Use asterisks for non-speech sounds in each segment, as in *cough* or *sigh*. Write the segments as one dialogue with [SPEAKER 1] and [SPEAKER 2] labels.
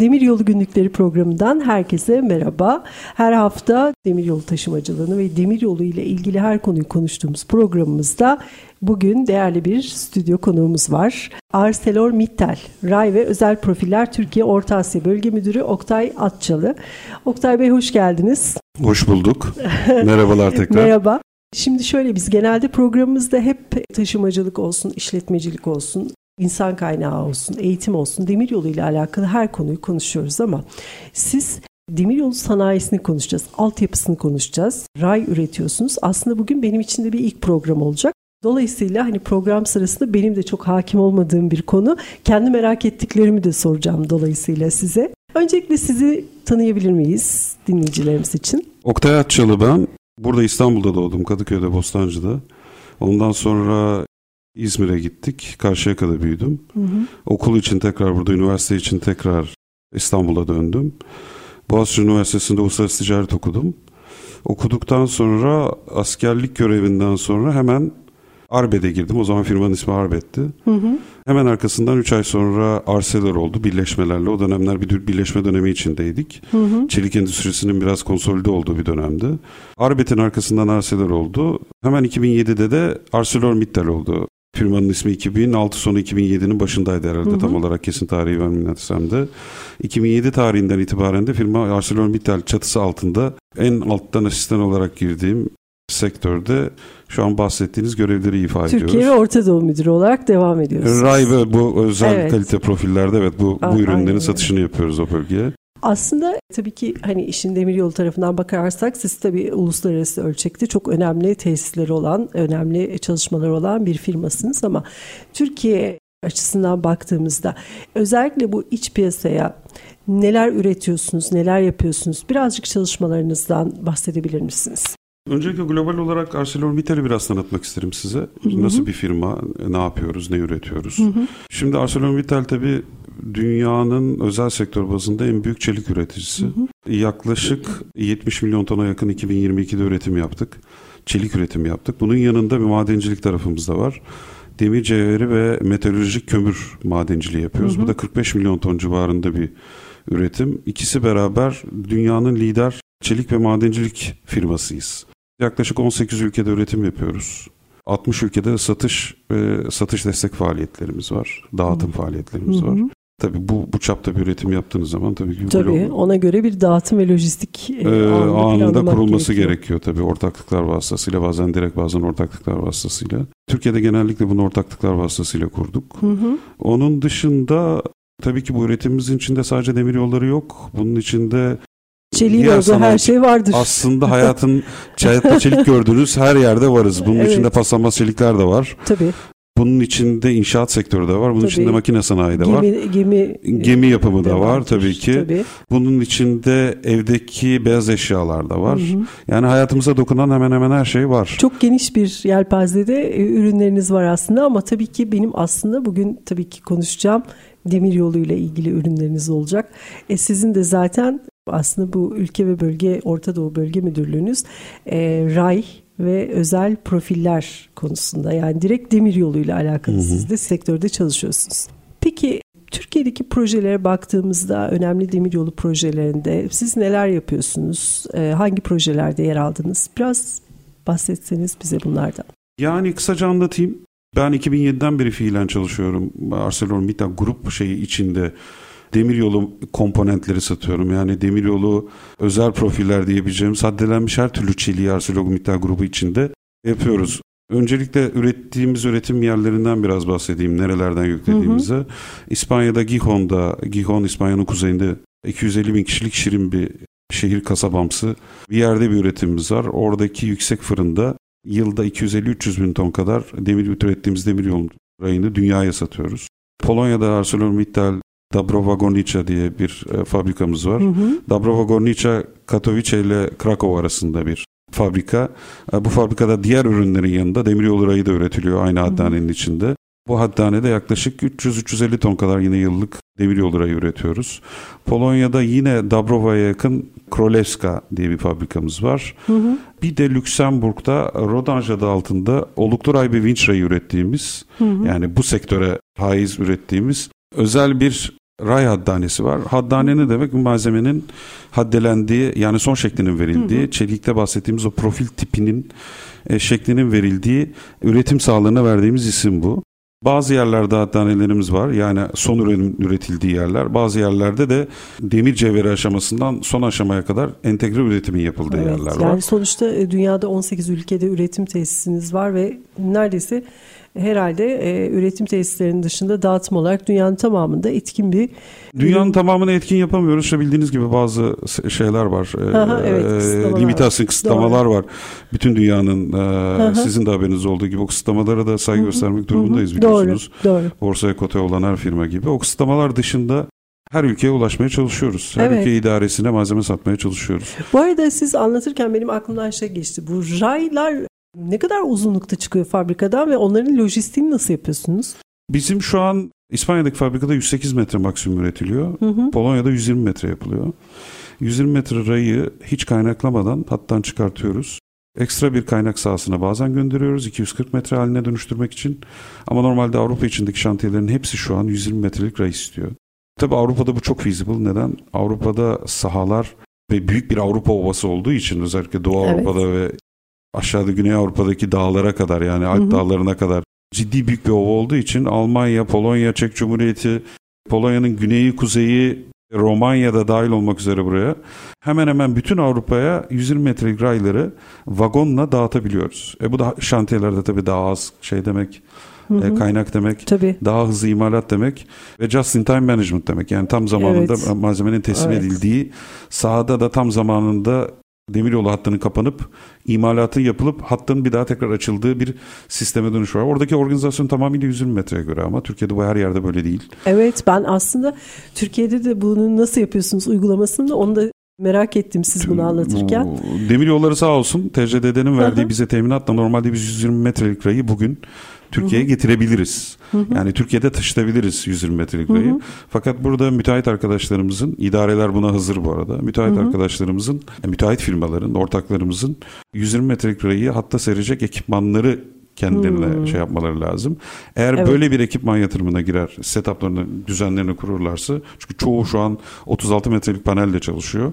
[SPEAKER 1] Demiryolu Günlükleri programından herkese merhaba. Her hafta demiryolu taşımacılığını ve demiryolu ile ilgili her konuyu konuştuğumuz programımızda bugün değerli bir stüdyo konuğumuz var. ArcelorMittal, Ray ve Özel Profiller Türkiye Orta Asya Bölge Müdürü Oktay Atçalı. Oktay Bey hoş geldiniz.
[SPEAKER 2] Hoş bulduk. *laughs* Merhabalar tekrar.
[SPEAKER 1] Merhaba. Şimdi şöyle biz genelde programımızda hep taşımacılık olsun, işletmecilik olsun, insan kaynağı olsun, eğitim olsun, demiryolu ile alakalı her konuyu konuşuyoruz ama siz demiryolu sanayisini konuşacağız, altyapısını konuşacağız, ray üretiyorsunuz. Aslında bugün benim için de bir ilk program olacak. Dolayısıyla hani program sırasında benim de çok hakim olmadığım bir konu. Kendi merak ettiklerimi de soracağım dolayısıyla size. Öncelikle sizi tanıyabilir miyiz dinleyicilerimiz için?
[SPEAKER 2] Oktay Atçalı ben. Burada İstanbul'da doğdum, Kadıköy'de, Bostancı'da. Ondan sonra İzmir'e gittik. Karşıyaka'da büyüdüm. Hı hı. Okul için tekrar burada, üniversite için tekrar İstanbul'a döndüm. Boğaziçi Üniversitesi'nde uluslararası ticaret okudum. Okuduktan sonra askerlik görevinden sonra hemen Arbed'e girdim. O zaman firmanın ismi Arbed'ti. Hı hı. Hemen arkasından 3 ay sonra Arcelor oldu birleşmelerle. O dönemler bir birleşme dönemi içindeydik. Hı hı. Çelik endüstrisinin biraz konsolide olduğu bir dönemdi. Arbed'in arkasından Arcelor oldu. Hemen 2007'de de ArcelorMittal oldu. Firmanın ismi 2006 sonu 2007'nin başındaydı herhalde hı hı. tam olarak kesin tarihi vermeyeyim de. 2007 tarihinden itibaren de firma ArcelorMittal çatısı altında en alttan asistan olarak girdiğim sektörde şu an bahsettiğiniz görevleri ifade
[SPEAKER 1] Türkiye
[SPEAKER 2] ediyoruz.
[SPEAKER 1] Türkiye ve Orta Doğu Müdürü olarak devam ediyoruz.
[SPEAKER 2] Ray ve bu özel evet. kalite profillerde evet bu, bu ürünlerin Aynen. satışını yapıyoruz o bölgeye.
[SPEAKER 1] Aslında tabii ki hani işin demiryolu tarafından bakarsak siz tabii uluslararası ölçekte çok önemli tesisleri olan, önemli çalışmaları olan bir firmasınız ama Türkiye açısından baktığımızda özellikle bu iç piyasaya neler üretiyorsunuz, neler yapıyorsunuz? Birazcık çalışmalarınızdan bahsedebilir misiniz?
[SPEAKER 2] Öncelikle global olarak ArcelorMittal'i biraz tanıtmak isterim size. Hı-hı. Nasıl bir firma, ne yapıyoruz, ne üretiyoruz? Hı-hı. Şimdi ArcelorMittal tabii dünyanın özel sektör bazında en büyük çelik üreticisi. Hı hı. Yaklaşık 70 milyon tona yakın 2022'de üretim yaptık. Çelik üretim yaptık. Bunun yanında bir madencilik tarafımız da var. Demir cevheri ve metalürjik kömür madenciliği yapıyoruz. Hı hı. Bu da 45 milyon ton civarında bir üretim. İkisi beraber dünyanın lider çelik ve madencilik firmasıyız. Yaklaşık 18 ülkede üretim yapıyoruz. 60 ülkede satış ve satış destek faaliyetlerimiz var. Dağıtım hı. faaliyetlerimiz hı hı. var. Tabii bu bu çapta bir üretim yaptığınız zaman tabii ki
[SPEAKER 1] tabii
[SPEAKER 2] böyle
[SPEAKER 1] ona göre bir dağıtım ve lojistik
[SPEAKER 2] e, ee, anında kurulması gerekiyor. gerekiyor tabii ortaklıklar vasıtasıyla bazen direkt bazen ortaklıklar vasıtasıyla. Türkiye'de genellikle bunu ortaklıklar vasıtasıyla kurduk. Hı hı. Onun dışında tabii ki bu üretimimizin içinde sadece demir yolları yok. Bunun içinde
[SPEAKER 1] Çeliğin olduğu her şey vardır.
[SPEAKER 2] Aslında *laughs* hayatın hayatta çelik gördüğünüz her yerde varız. Bunun evet. içinde paslanmaz çelikler de var.
[SPEAKER 1] Tabii.
[SPEAKER 2] Bunun içinde inşaat sektörü de var. Bunun tabii. içinde makine sanayi de
[SPEAKER 1] gemi,
[SPEAKER 2] var.
[SPEAKER 1] Gemi
[SPEAKER 2] gemi yapımı da var tabii ki. Tabii. Bunun içinde evdeki beyaz eşyalar da var. Hı hı. Yani hayatımıza dokunan hemen hemen her şey var.
[SPEAKER 1] Çok geniş bir yelpazede e, ürünleriniz var aslında ama tabii ki benim aslında bugün tabii ki konuşacağım demir yoluyla ilgili ürünleriniz olacak. E sizin de zaten aslında bu ülke ve bölge Orta Doğu Bölge Müdürlüğünüz e, RAY ve özel profiller konusunda yani direkt demir yoluyla alakalı hı hı. siz de sektörde çalışıyorsunuz. Peki Türkiye'deki projelere baktığımızda önemli demiryolu projelerinde siz neler yapıyorsunuz? Ee, hangi projelerde yer aldınız? Biraz bahsetseniz bize bunlardan.
[SPEAKER 2] Yani kısaca anlatayım. Ben 2007'den beri fiilen çalışıyorum. ArcelorMittal grup şeyi içinde demiryolu komponentleri satıyorum. Yani demiryolu özel profiller diyebileceğim saddelenmiş her türlü çeliği ArcelorMittal grubu içinde yapıyoruz. Öncelikle ürettiğimiz üretim yerlerinden biraz bahsedeyim. Nerelerden yüklediğimizi. Hı hı. İspanya'da Gijon'da, Gijon İspanya'nın kuzeyinde 250 bin kişilik şirin bir şehir kasabamsı bir yerde bir üretimimiz var. Oradaki yüksek fırında yılda 250-300 bin ton kadar demir ürettiğimiz demir yolu rayını dünyaya satıyoruz. Polonya'da ArcelorMittal Dabrova Gornica diye bir e, fabrikamız var. Hı hı. Dabrova Gornica Katowice ile Krakow arasında bir fabrika. E, bu fabrikada diğer ürünlerin yanında demiryolu rayı da üretiliyor aynı haddanenin içinde. Bu haddanede yaklaşık 300-350 ton kadar yine yıllık demiryolu rayı üretiyoruz. Polonya'da yine Dabrowa'ya yakın Krolewska diye bir fabrikamız var. Hı hı. Bir de Lüksemburg'da Rodanj adı altında oluklu ray ve vinç rayı ürettiğimiz hı hı. yani bu sektöre haiz ürettiğimiz özel bir ray haddanesi var. Haddane ne demek? Malzemenin haddelendiği yani son şeklinin verildiği, hı hı. çelikte bahsettiğimiz o profil tipinin e, şeklinin verildiği üretim sağlığına verdiğimiz isim bu. Bazı yerlerde hattanelerimiz var. Yani son ürün üretildiği yerler. Bazı yerlerde de demir cevheri aşamasından son aşamaya kadar entegre üretimin yapıldığı evet, yerler var.
[SPEAKER 1] Yani sonuçta e, dünyada 18 ülkede üretim tesisiniz var ve neredeyse herhalde e, üretim tesislerinin dışında dağıtım olarak dünyanın tamamında etkin bir
[SPEAKER 2] Dünyanın tamamını etkin yapamıyoruz. İşte bildiğiniz gibi bazı şeyler var. E, Aha, evet, e, limitasyon kısıtlamalar Doğru. var. Bütün dünyanın e, sizin de haberiniz olduğu gibi o kısıtlamalara da saygı göstermek durumundayız biliyorsunuz. Doğru, doğru. Borsaya kote olan her firma gibi. O kısıtlamalar dışında her ülkeye ulaşmaya çalışıyoruz. Her evet. ülke idaresine malzeme satmaya çalışıyoruz.
[SPEAKER 1] Bu arada siz anlatırken benim aklımdan şey geçti. Bu raylar ne kadar uzunlukta çıkıyor fabrikadan ve onların lojistiğini nasıl yapıyorsunuz?
[SPEAKER 2] Bizim şu an İspanya'daki fabrikada 108 metre maksimum üretiliyor. Hı hı. Polonya'da 120 metre yapılıyor. 120 metre rayı hiç kaynaklamadan hattan çıkartıyoruz. Ekstra bir kaynak sahasına bazen gönderiyoruz 240 metre haline dönüştürmek için. Ama normalde Avrupa içindeki şantiyelerin hepsi şu an 120 metrelik ray istiyor. Tabi Avrupa'da bu çok feasible. Neden? Avrupa'da sahalar ve büyük bir Avrupa ovası olduğu için özellikle Doğu evet. Avrupa'da ve aşağıda Güney Avrupa'daki dağlara kadar yani Alp hı hı. dağlarına kadar ciddi büyük bir ova olduğu için Almanya, Polonya, Çek Cumhuriyeti, Polonya'nın güneyi, kuzeyi, Romanya'da dahil olmak üzere buraya hemen hemen bütün Avrupa'ya 120 metrelik rayları vagonla dağıtabiliyoruz. E bu da şantiyelerde tabii daha az şey demek Hı hı. E, kaynak demek, Tabii. daha hızlı imalat demek ve just in time management demek. Yani tam zamanında evet. malzemenin teslim evet. edildiği, sahada da tam zamanında demiryolu hattının kapanıp imalatın yapılıp hattın bir daha tekrar açıldığı bir sisteme dönüş var. Oradaki organizasyon tamamıyla 120 metreye göre ama Türkiye'de bu her yerde böyle değil.
[SPEAKER 1] Evet ben aslında Türkiye'de de bunu nasıl yapıyorsunuz uygulamasını da onu da merak ettim siz bunu anlatırken.
[SPEAKER 2] Demir yolları sağ olsun TCDD'nin verdiği Aha. bize teminatla normalde biz 120 metrelik rayı bugün Türkiye'ye getirebiliriz. Hı hı. Yani Türkiye'de taşıtabiliriz 120 metrelik rayı. Hı hı. Fakat burada müteahhit arkadaşlarımızın, idareler buna hazır bu arada. Müteahhit hı hı. arkadaşlarımızın, müteahhit firmaların, ortaklarımızın 120 metrelik rayı hatta serecek ekipmanları kendilerine hmm. şey yapmaları lazım. Eğer evet. böyle bir ekipman yatırımına girer, setuplarını, düzenlerini kururlarsa çünkü çoğu şu an 36 metrelik panelle çalışıyor.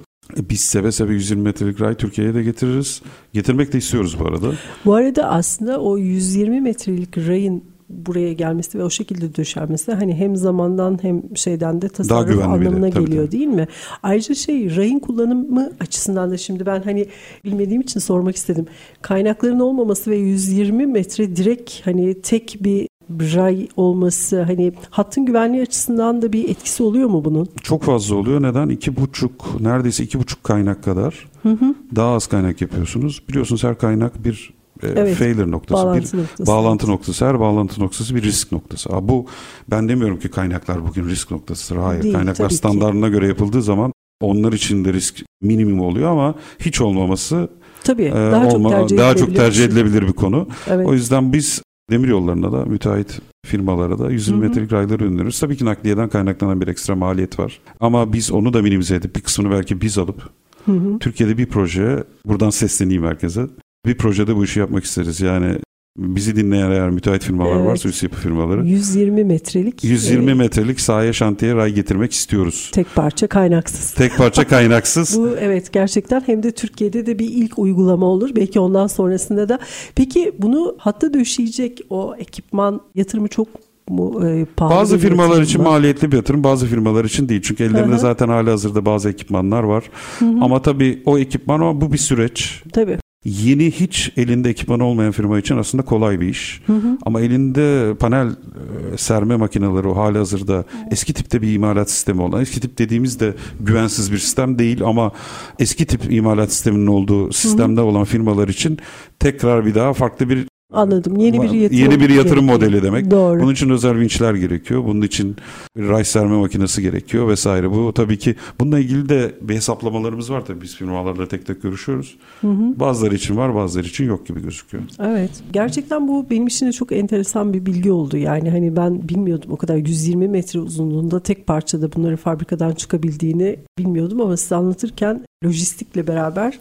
[SPEAKER 2] Biz seve seve 120 metrelik ray Türkiye'ye de getiririz. Getirmek de istiyoruz bu arada.
[SPEAKER 1] Bu arada aslında o 120 metrelik rayın buraya gelmesi ve o şekilde döşenmesi hani hem zamandan hem şeyden de tasarruf anlamına tabii, geliyor tabii. değil mi? Ayrıca şey rayın kullanımı açısından da şimdi ben hani bilmediğim için sormak istedim. Kaynakların olmaması ve 120 metre direkt hani tek bir ray olması hani hattın güvenliği açısından da bir etkisi oluyor mu bunun?
[SPEAKER 2] Çok fazla oluyor. Neden? İki buçuk neredeyse iki buçuk kaynak kadar hı hı. daha az kaynak yapıyorsunuz. Biliyorsunuz her kaynak bir e, evet, failure noktası, bağlantı bir noktası. bağlantı noktası. Her bağlantı noktası bir risk noktası. Aa, bu ben demiyorum ki kaynaklar bugün risk noktasıdır. Hayır, Değil, kaynaklar standartına ki. göre yapıldığı zaman onlar için de risk minimum oluyor ama hiç olmaması
[SPEAKER 1] Tabii, e, daha, olma, çok, tercih
[SPEAKER 2] daha çok tercih edilebilir bir konu. Evet. O yüzden biz demir yollarına da müteahhit firmalara da 120 metrelik rayları öneriyoruz. Tabii ki nakliyeden kaynaklanan bir ekstra maliyet var. Ama biz onu da minimize edip bir kısmını belki biz alıp Hı hı. Türkiye'de bir proje, buradan sesleneyim herkese. Bir projede bu işi yapmak isteriz. Yani bizi dinleyen eğer müteahhit firmalar evet. varsa üst yapı firmaları.
[SPEAKER 1] 120 metrelik.
[SPEAKER 2] 120 e, metrelik sahaya şantiye ray getirmek istiyoruz.
[SPEAKER 1] Tek parça kaynaksız.
[SPEAKER 2] Tek parça kaynaksız. *laughs*
[SPEAKER 1] Bu evet gerçekten hem de Türkiye'de de bir ilk uygulama olur. Belki ondan sonrasında da. Peki bunu hatta döşeyecek o ekipman yatırımı çok mu e, pahalı
[SPEAKER 2] Bazı firmalar için mı? maliyetli bir yatırım, bazı firmalar için değil. Çünkü ellerinde Hı-hı. zaten hali hazırda bazı ekipmanlar var. Hı-hı. Ama tabii o ekipman ama bu bir süreç.
[SPEAKER 1] Tabii.
[SPEAKER 2] Yeni hiç elinde ekipman olmayan firma için aslında kolay bir iş. Hı hı. Ama elinde panel e, serme makineleri o hali hazırda eski tipte bir imalat sistemi olan. Eski tip dediğimiz de güvensiz bir sistem değil ama eski tip imalat sisteminin olduğu sistemde hı hı. olan firmalar için tekrar bir daha farklı bir
[SPEAKER 1] Anladım. Yeni bir yatırım,
[SPEAKER 2] yeni bir yatırım
[SPEAKER 1] gerekiyor.
[SPEAKER 2] modeli demek.
[SPEAKER 1] Doğru.
[SPEAKER 2] Bunun için özel vinçler gerekiyor. Bunun için bir ray serme makinesi gerekiyor vesaire. Bu tabii ki bununla ilgili de bir hesaplamalarımız var tabii biz firmalarla tek tek görüşüyoruz. Bazıları için var, bazıları için yok gibi gözüküyor.
[SPEAKER 1] Evet. Gerçekten bu benim için de çok enteresan bir bilgi oldu. Yani hani ben bilmiyordum o kadar 120 metre uzunluğunda tek parçada bunların fabrikadan çıkabildiğini bilmiyordum ama size anlatırken lojistikle beraber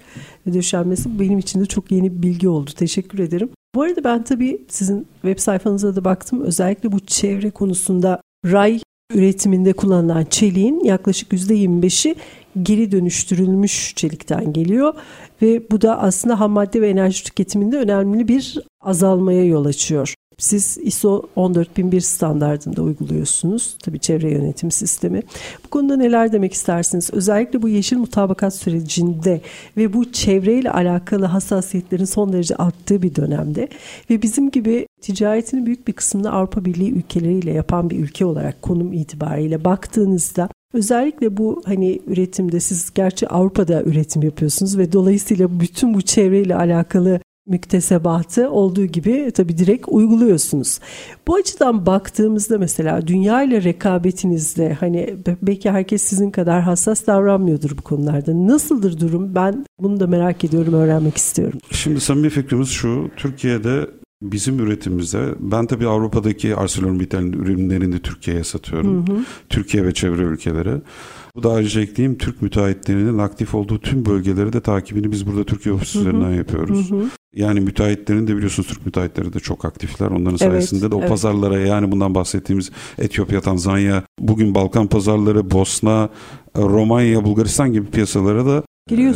[SPEAKER 1] döşenmesi benim için de çok yeni bir bilgi oldu. Teşekkür ederim. Bu arada ben tabii sizin web sayfanıza da baktım. Özellikle bu çevre konusunda ray üretiminde kullanılan çeliğin yaklaşık %25'i geri dönüştürülmüş çelikten geliyor ve bu da aslında ham madde ve enerji tüketiminde önemli bir azalmaya yol açıyor. Siz ISO 14001 standartında uyguluyorsunuz. Tabii çevre yönetim sistemi. Bu konuda neler demek istersiniz? Özellikle bu yeşil mutabakat sürecinde ve bu çevreyle alakalı hassasiyetlerin son derece arttığı bir dönemde ve bizim gibi ticaretinin büyük bir kısmını Avrupa Birliği ülkeleriyle yapan bir ülke olarak konum itibariyle baktığınızda Özellikle bu hani üretimde siz gerçi Avrupa'da üretim yapıyorsunuz ve dolayısıyla bütün bu çevreyle alakalı müktesebatı olduğu gibi tabii direkt uyguluyorsunuz. Bu açıdan baktığımızda mesela dünya ile rekabetinizde hani belki herkes sizin kadar hassas davranmıyordur bu konularda. Nasıldır durum? Ben bunu da merak ediyorum, öğrenmek istiyorum.
[SPEAKER 2] Şimdi samimi fikrimiz şu. Türkiye'de bizim üretimimize ben tabii Avrupa'daki ArcelorMittal'in ürünlerini Türkiye'ye satıyorum. Hı hı. Türkiye ve çevre ülkelere. Bu da ayrıca ekleyeyim Türk müteahhitlerinin aktif olduğu tüm bölgeleri de takibini biz burada Türkiye ofisi üzerinden yapıyoruz. Hı hı. Yani müteahhitlerin de biliyorsunuz Türk müteahhitleri de çok aktifler. Onların sayesinde evet, de o evet. pazarlara yani bundan bahsettiğimiz Etiyopya, Tanzanya, bugün Balkan pazarları, Bosna, Romanya, Bulgaristan gibi piyasalara da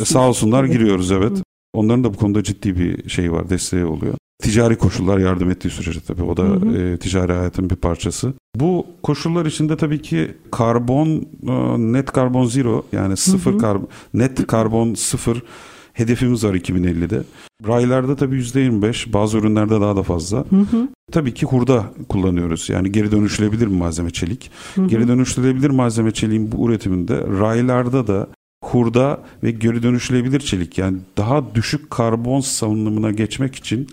[SPEAKER 2] sağ olsunlar evet. giriyoruz evet. Hı. Onların da bu konuda ciddi bir şey var, desteği oluyor. Ticari koşullar yardım ettiği sürece tabii o da hı hı. E, ticari hayatın bir parçası. Bu koşullar içinde tabii ki karbon e, net karbon zero yani sıfır hı hı. Kar, net karbon sıfır hedefimiz var 2050'de. Raylarda tabii %25 bazı ürünlerde daha da fazla. Hı hı. Tabii ki hurda kullanıyoruz. Yani geri dönüşülebilir malzeme çelik. Hı hı. Geri dönüştürülebilir malzeme çeliğin bu üretiminde raylarda da hurda ve geri dönüşülebilir çelik yani daha düşük karbon salınımına geçmek için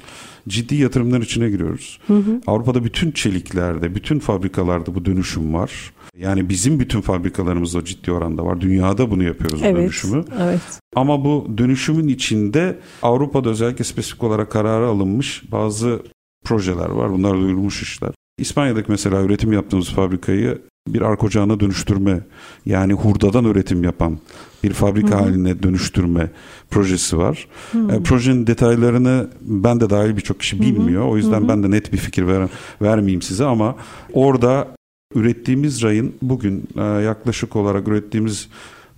[SPEAKER 2] ciddi yatırımlar içine giriyoruz. Hı hı. Avrupa'da bütün çeliklerde, bütün fabrikalarda bu dönüşüm var. Yani bizim bütün fabrikalarımızda ciddi oranda var. Dünyada bunu yapıyoruz evet, bu dönüşümü.
[SPEAKER 1] Evet.
[SPEAKER 2] Ama bu dönüşümün içinde Avrupa'da özellikle spesifik olarak kararı alınmış bazı projeler var. Bunlar duyurulmuş işler. İspanya'daki mesela üretim yaptığımız fabrikayı bir ark ocağına dönüştürme yani hurdadan üretim yapan bir fabrika Hı-hı. haline dönüştürme projesi var. E, projenin detaylarını ben de dahil birçok kişi bilmiyor. Hı-hı. O yüzden Hı-hı. ben de net bir fikir ver, vermeyeyim size ama orada ürettiğimiz rayın bugün e, yaklaşık olarak ürettiğimiz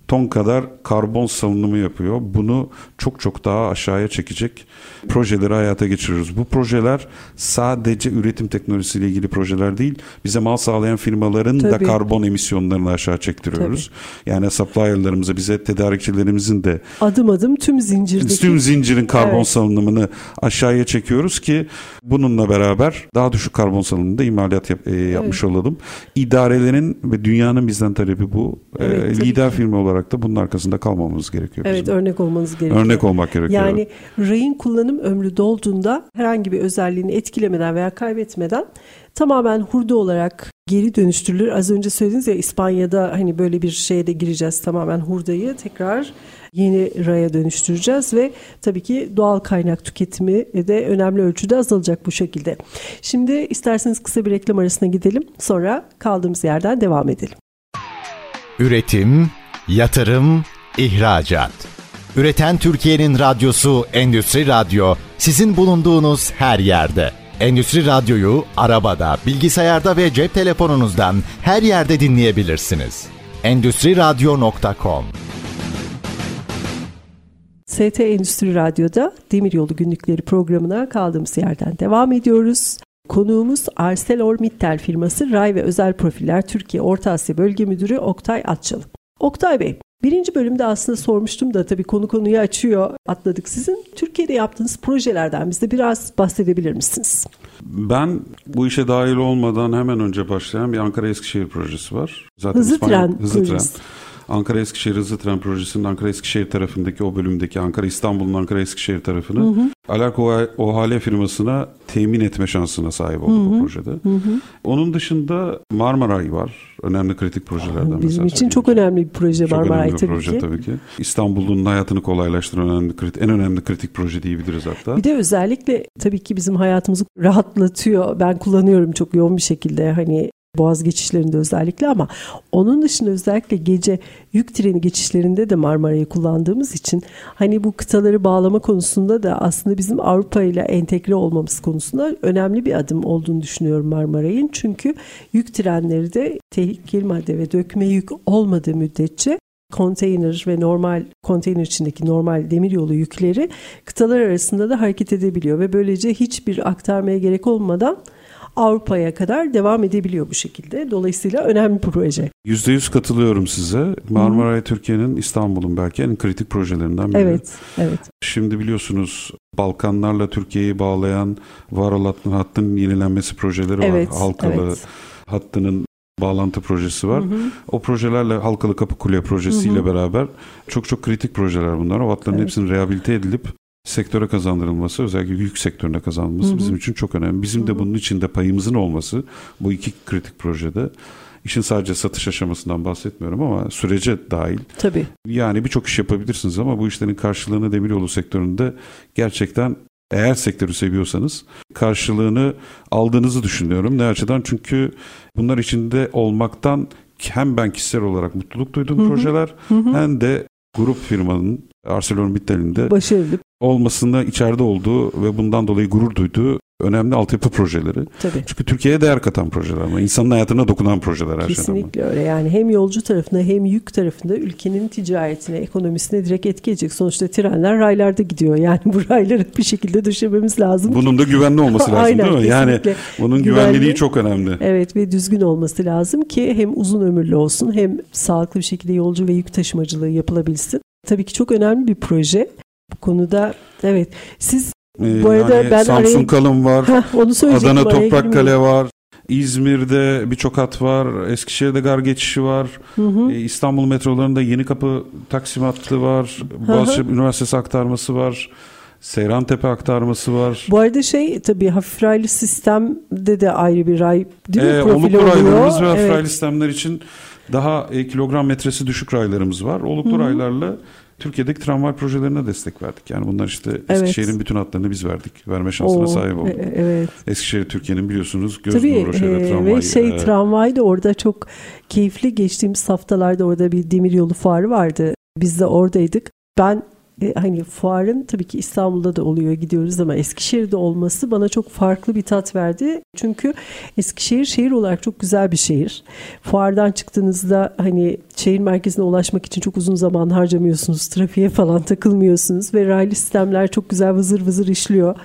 [SPEAKER 2] ton kadar karbon salınımı yapıyor. Bunu çok çok daha aşağıya çekecek projeleri hayata geçiriyoruz. Bu projeler sadece üretim teknolojisiyle ilgili projeler değil, bize mal sağlayan firmaların Tabii. da karbon emisyonlarını aşağı çektiriyoruz. Tabii. Yani supplier'larımıza, bize tedarikçilerimizin de
[SPEAKER 1] adım adım tüm zincirdeki
[SPEAKER 2] tüm zincirin karbon evet. salınımını aşağıya çekiyoruz ki bununla beraber daha düşük karbon salınımında imalat yap, e, yapmış evet. olalım. İdarelerin ve dünyanın bizden talebi bu. Evet, e, lider firma olarak da bunun arkasında kalmamamız gerekiyor.
[SPEAKER 1] Evet, bizim. örnek olmanız gerekiyor.
[SPEAKER 2] Örnek olmak gerekiyor.
[SPEAKER 1] Yani rayın kullanım ömrü dolduğunda herhangi bir özelliğini etkilemeden veya kaybetmeden tamamen hurda olarak geri dönüştürülür. Az önce söylediniz ya İspanya'da hani böyle bir şeye de gireceğiz tamamen hurdayı tekrar yeni raya dönüştüreceğiz ve tabii ki doğal kaynak tüketimi de önemli ölçüde azalacak bu şekilde. Şimdi isterseniz kısa bir reklam arasına gidelim sonra kaldığımız yerden devam edelim.
[SPEAKER 3] Üretim, yatırım, ihracat. Üreten Türkiye'nin radyosu Endüstri Radyo sizin bulunduğunuz her yerde. Endüstri Radyo'yu arabada, bilgisayarda ve cep telefonunuzdan her yerde dinleyebilirsiniz. Endüstri Radyo.com
[SPEAKER 1] ST Endüstri Radyo'da Demiryolu Günlükleri programına kaldığımız yerden devam ediyoruz. Konuğumuz ArcelorMittal firması Ray ve Özel Profiller Türkiye Orta Asya Bölge Müdürü Oktay Atçalı. Oktay Bey, Birinci bölümde aslında sormuştum da tabii konu konuyu açıyor. Atladık sizin. Türkiye'de yaptığınız projelerden bize biraz bahsedebilir misiniz?
[SPEAKER 2] Ben bu işe dahil olmadan hemen önce başlayan bir Ankara Eskişehir projesi var.
[SPEAKER 1] Zaten hızlı İspanya, tren hızlı projesi. tren.
[SPEAKER 2] Ankara Eskişehir hızlı tren projesinin Ankara Eskişehir tarafındaki o bölümdeki Ankara İstanbul'un Ankara Eskişehir tarafını hı hı. Alarko OHL firmasına temin etme şansına sahip olduk hı hı. bu projede. Hı hı. Onun dışında Marmaray var. Önemli kritik projelerden.
[SPEAKER 1] Bizim için çok önemli bir proje çok Marmaray önemli bir tabii
[SPEAKER 2] proje
[SPEAKER 1] ki.
[SPEAKER 2] tabii ki. İstanbul'un hayatını kolaylaştıran önemli, en önemli kritik proje diyebiliriz hatta.
[SPEAKER 1] Bir de özellikle tabii ki bizim hayatımızı rahatlatıyor. Ben kullanıyorum çok yoğun bir şekilde. Hani Boğaz geçişlerinde özellikle ama onun dışında özellikle gece yük treni geçişlerinde de Marmara'yı kullandığımız için hani bu kıtaları bağlama konusunda da aslında bizim Avrupa ile entegre olmamız konusunda önemli bir adım olduğunu düşünüyorum Marmaray'ın. Çünkü yük trenleri de tehlikeli madde ve dökme yük olmadığı müddetçe konteyner ve normal konteyner içindeki normal demiryolu yükleri kıtalar arasında da hareket edebiliyor ve böylece hiçbir aktarmaya gerek olmadan Avrupa'ya kadar devam edebiliyor bu şekilde. Dolayısıyla önemli bir proje.
[SPEAKER 2] %100 katılıyorum size. Marmaray Türkiye'nin İstanbul'un belki en kritik projelerinden biri.
[SPEAKER 1] Evet, evet.
[SPEAKER 2] Şimdi biliyorsunuz Balkanlarla Türkiye'yi bağlayan var hattın yenilenmesi projeleri
[SPEAKER 1] evet,
[SPEAKER 2] var. Halkalı
[SPEAKER 1] evet.
[SPEAKER 2] hattının bağlantı projesi var. Hı hı. O projelerle Halkalı Kapı Kule projesiyle hı hı. beraber çok çok kritik projeler bunlar. O hatların evet. hepsinin rehabilite edilip sektöre kazandırılması özellikle yük sektörüne kazanılması hı hı. bizim için çok önemli. Bizim hı hı. de bunun içinde payımızın olması bu iki kritik projede işin sadece satış aşamasından bahsetmiyorum ama sürece dahil.
[SPEAKER 1] Tabii.
[SPEAKER 2] Yani birçok iş yapabilirsiniz ama bu işlerin karşılığını demiryolu sektöründe gerçekten eğer sektörü seviyorsanız karşılığını aldığınızı düşünüyorum. Ne açıdan? Çünkü bunlar içinde olmaktan hem ben kişisel olarak mutluluk duyduğum hı hı. projeler hı hı. hem de grup firmanın ArcelorMittal'in de
[SPEAKER 1] başarılı.
[SPEAKER 2] olmasında içeride olduğu ve bundan dolayı gurur duyduğu önemli altyapı projeleri.
[SPEAKER 1] Tabii.
[SPEAKER 2] Çünkü Türkiye'ye değer katan projeler ama insanın hayatına dokunan projeler her
[SPEAKER 1] Kesinlikle öyle. Yani hem yolcu tarafında hem yük tarafında ülkenin ticaretine, ekonomisine direkt etki edecek. Sonuçta trenler raylarda gidiyor. Yani bu rayları bir şekilde düşürmemiz lazım.
[SPEAKER 2] Bunun da güvenli olması *laughs* lazım Aynen, değil mi? Yani bunun güvenli, güvenliliği çok önemli.
[SPEAKER 1] Evet ve düzgün olması lazım ki hem uzun ömürlü olsun hem sağlıklı bir şekilde yolcu ve yük taşımacılığı yapılabilsin. Tabii ki çok önemli bir proje. Bu konuda evet siz
[SPEAKER 2] ee, bu arada yani ben Samsun araya... Kalın var. *laughs* Heh, onu Adana Toprak Kale var. İzmir'de birçok hat var. Eskişehir'de gar geçişi var. Hı hı. Ee, İstanbul metrolarında Yeni Kapı Taksim hattı var. Boğaziçi Üniversitesi aktarması var. Seyran Tepe aktarması var.
[SPEAKER 1] Bu arada şey tabii hafif raylı sistemde de ayrı bir ray değil mi?
[SPEAKER 2] Ee, oluklu raylarımız ve hafif evet. raylı sistemler için daha e, kilogram metresi düşük raylarımız var. Oluklu Hı-hı. raylarla Türkiye'deki tramvay projelerine destek verdik. Yani bunlar işte evet. Eskişehir'in bütün hatlarını biz verdik. Verme şansına Oo, sahip olduk. E, evet. Eskişehir Türkiye'nin biliyorsunuz göz Tabii, nuru
[SPEAKER 1] e, tramvay. Ve şey e, tramvay da orada çok keyifli geçtiğimiz haftalarda orada bir demiryolu fuarı vardı. Biz de oradaydık. Ben e, hani fuarın tabii ki İstanbul'da da oluyor gidiyoruz ama Eskişehir'de olması bana çok farklı bir tat verdi. Çünkü Eskişehir şehir olarak çok güzel bir şehir. Fuardan çıktığınızda hani şehir merkezine ulaşmak için çok uzun zaman harcamıyorsunuz. Trafiğe falan takılmıyorsunuz ve raylı sistemler çok güzel vızır vızır işliyor.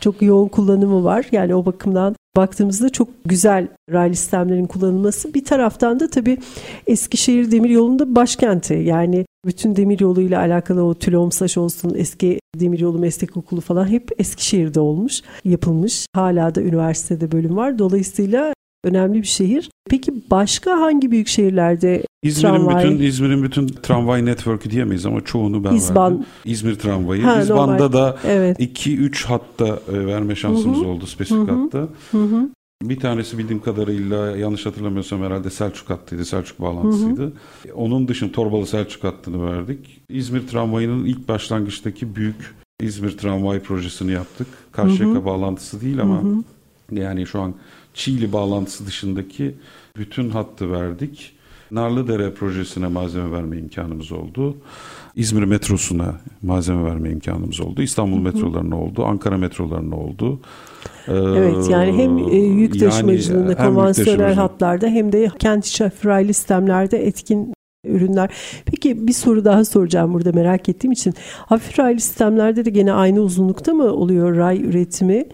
[SPEAKER 1] Çok yoğun kullanımı var. Yani o bakımdan baktığımızda çok güzel raylı sistemlerin kullanılması. Bir taraftan da tabii Eskişehir Demiryolu'nda başkenti. Yani bütün demiryolu ile alakalı o Tülomsaş olsun, eski demiryolu meslek okulu falan hep Eskişehir'de olmuş, yapılmış. Hala da üniversitede bölüm var. Dolayısıyla önemli bir şehir. Peki başka hangi büyük şehirlerde
[SPEAKER 2] İzmir'in tramvay... bütün İzmir'in bütün tramvay network'ü diyemeyiz ama çoğunu ben İzban. verdim. İzmir tramvayı. Ha, İzban'da normal. da 2-3 evet. hatta e, verme şansımız Hı-hı. oldu spesifik Hı-hı. hatta. Hı-hı. Bir tanesi bildiğim kadarıyla yanlış hatırlamıyorsam herhalde Selçuk hattıydı, Selçuk bağlantısıydı. Hı hı. Onun dışında Torbalı Selçuk hattını verdik. İzmir tramvayının ilk başlangıçtaki büyük İzmir tramvay projesini yaptık. Karşıyaka bağlantısı değil ama hı hı. yani şu an Çiğli bağlantısı dışındaki bütün hattı verdik. Narlıdere projesine malzeme verme imkanımız oldu. İzmir metrosuna malzeme verme imkanımız oldu. İstanbul metrolarına oldu. Ankara metrolarına oldu.
[SPEAKER 1] Evet yani hem e, yük taşımacılığında yani, konvansiyonel hatlarda hem de kent içi raylı sistemlerde etkin ürünler. Peki bir soru daha soracağım burada merak ettiğim için. Hafif raylı sistemlerde de gene aynı uzunlukta mı oluyor ray üretimi?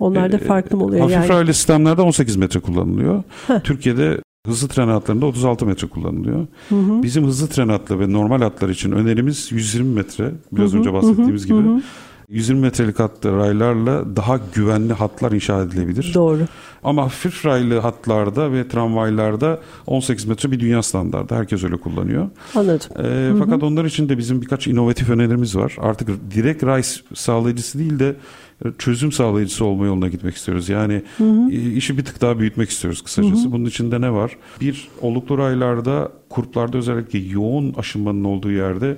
[SPEAKER 1] Onlarda ee, farklı mı oluyor?
[SPEAKER 2] Hafif
[SPEAKER 1] yani?
[SPEAKER 2] raylı sistemlerde 18 metre kullanılıyor. Heh. Türkiye'de hızlı tren hatlarında 36 metre kullanılıyor. Hı hı. Bizim hızlı tren hatları ve normal hatlar için önerimiz 120 metre. Biraz hı hı. önce bahsettiğimiz hı hı. gibi. Hı hı. 120 metrelik hattı raylarla daha güvenli hatlar inşa edilebilir.
[SPEAKER 1] Doğru.
[SPEAKER 2] Ama hafif raylı hatlarda ve tramvaylarda 18 metre bir dünya standardı. Herkes öyle kullanıyor.
[SPEAKER 1] Anladım.
[SPEAKER 2] E, fakat onlar için de bizim birkaç inovatif önerimiz var. Artık direkt ray sağlayıcısı değil de çözüm sağlayıcısı olma yoluna gitmek istiyoruz. Yani hı hı. işi bir tık daha büyütmek istiyoruz kısacası. Hı hı. Bunun içinde ne var? Bir, oluklu raylarda, kurplarda özellikle yoğun aşınmanın olduğu yerde e,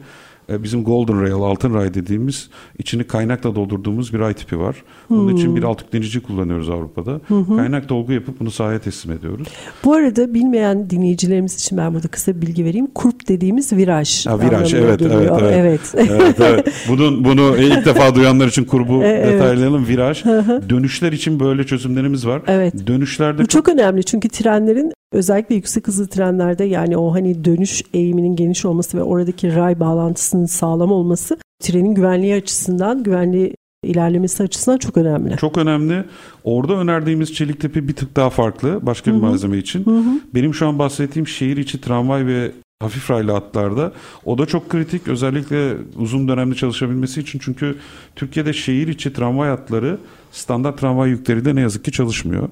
[SPEAKER 2] bizim Golden Rail, altın ray dediğimiz içini kaynakla doldurduğumuz bir ray tipi var. Bunun hmm. için bir alt yüklenici kullanıyoruz Avrupa'da. Hmm. Kaynak dolgu yapıp bunu sahaya teslim ediyoruz.
[SPEAKER 1] Bu arada bilmeyen dinleyicilerimiz için ben burada kısa bir bilgi vereyim. Kurp dediğimiz viraj.
[SPEAKER 2] Ha, viraj evet, evet, evet, evet. evet, *laughs* evet. Bunun, bunu ilk defa duyanlar için kurbu *laughs* evet. detaylayalım. Viraj. Dönüşler için böyle çözümlerimiz var.
[SPEAKER 1] Evet.
[SPEAKER 2] Dönüşlerde
[SPEAKER 1] Bu çok, çok önemli çünkü trenlerin Özellikle yüksek hızlı trenlerde yani o hani dönüş eğiminin geniş olması ve oradaki ray bağlantısının sağlam olması trenin güvenliği açısından, güvenliği ilerlemesi açısından çok önemli.
[SPEAKER 2] Çok önemli. Orada önerdiğimiz çelik tepe bir tık daha farklı başka bir Hı-hı. malzeme için. Hı-hı. Benim şu an bahsettiğim şehir içi tramvay ve hafif raylı hatlarda. O da çok kritik özellikle uzun dönemde çalışabilmesi için çünkü Türkiye'de şehir içi tramvay hatları standart tramvay yükleriyle ne yazık ki çalışmıyor.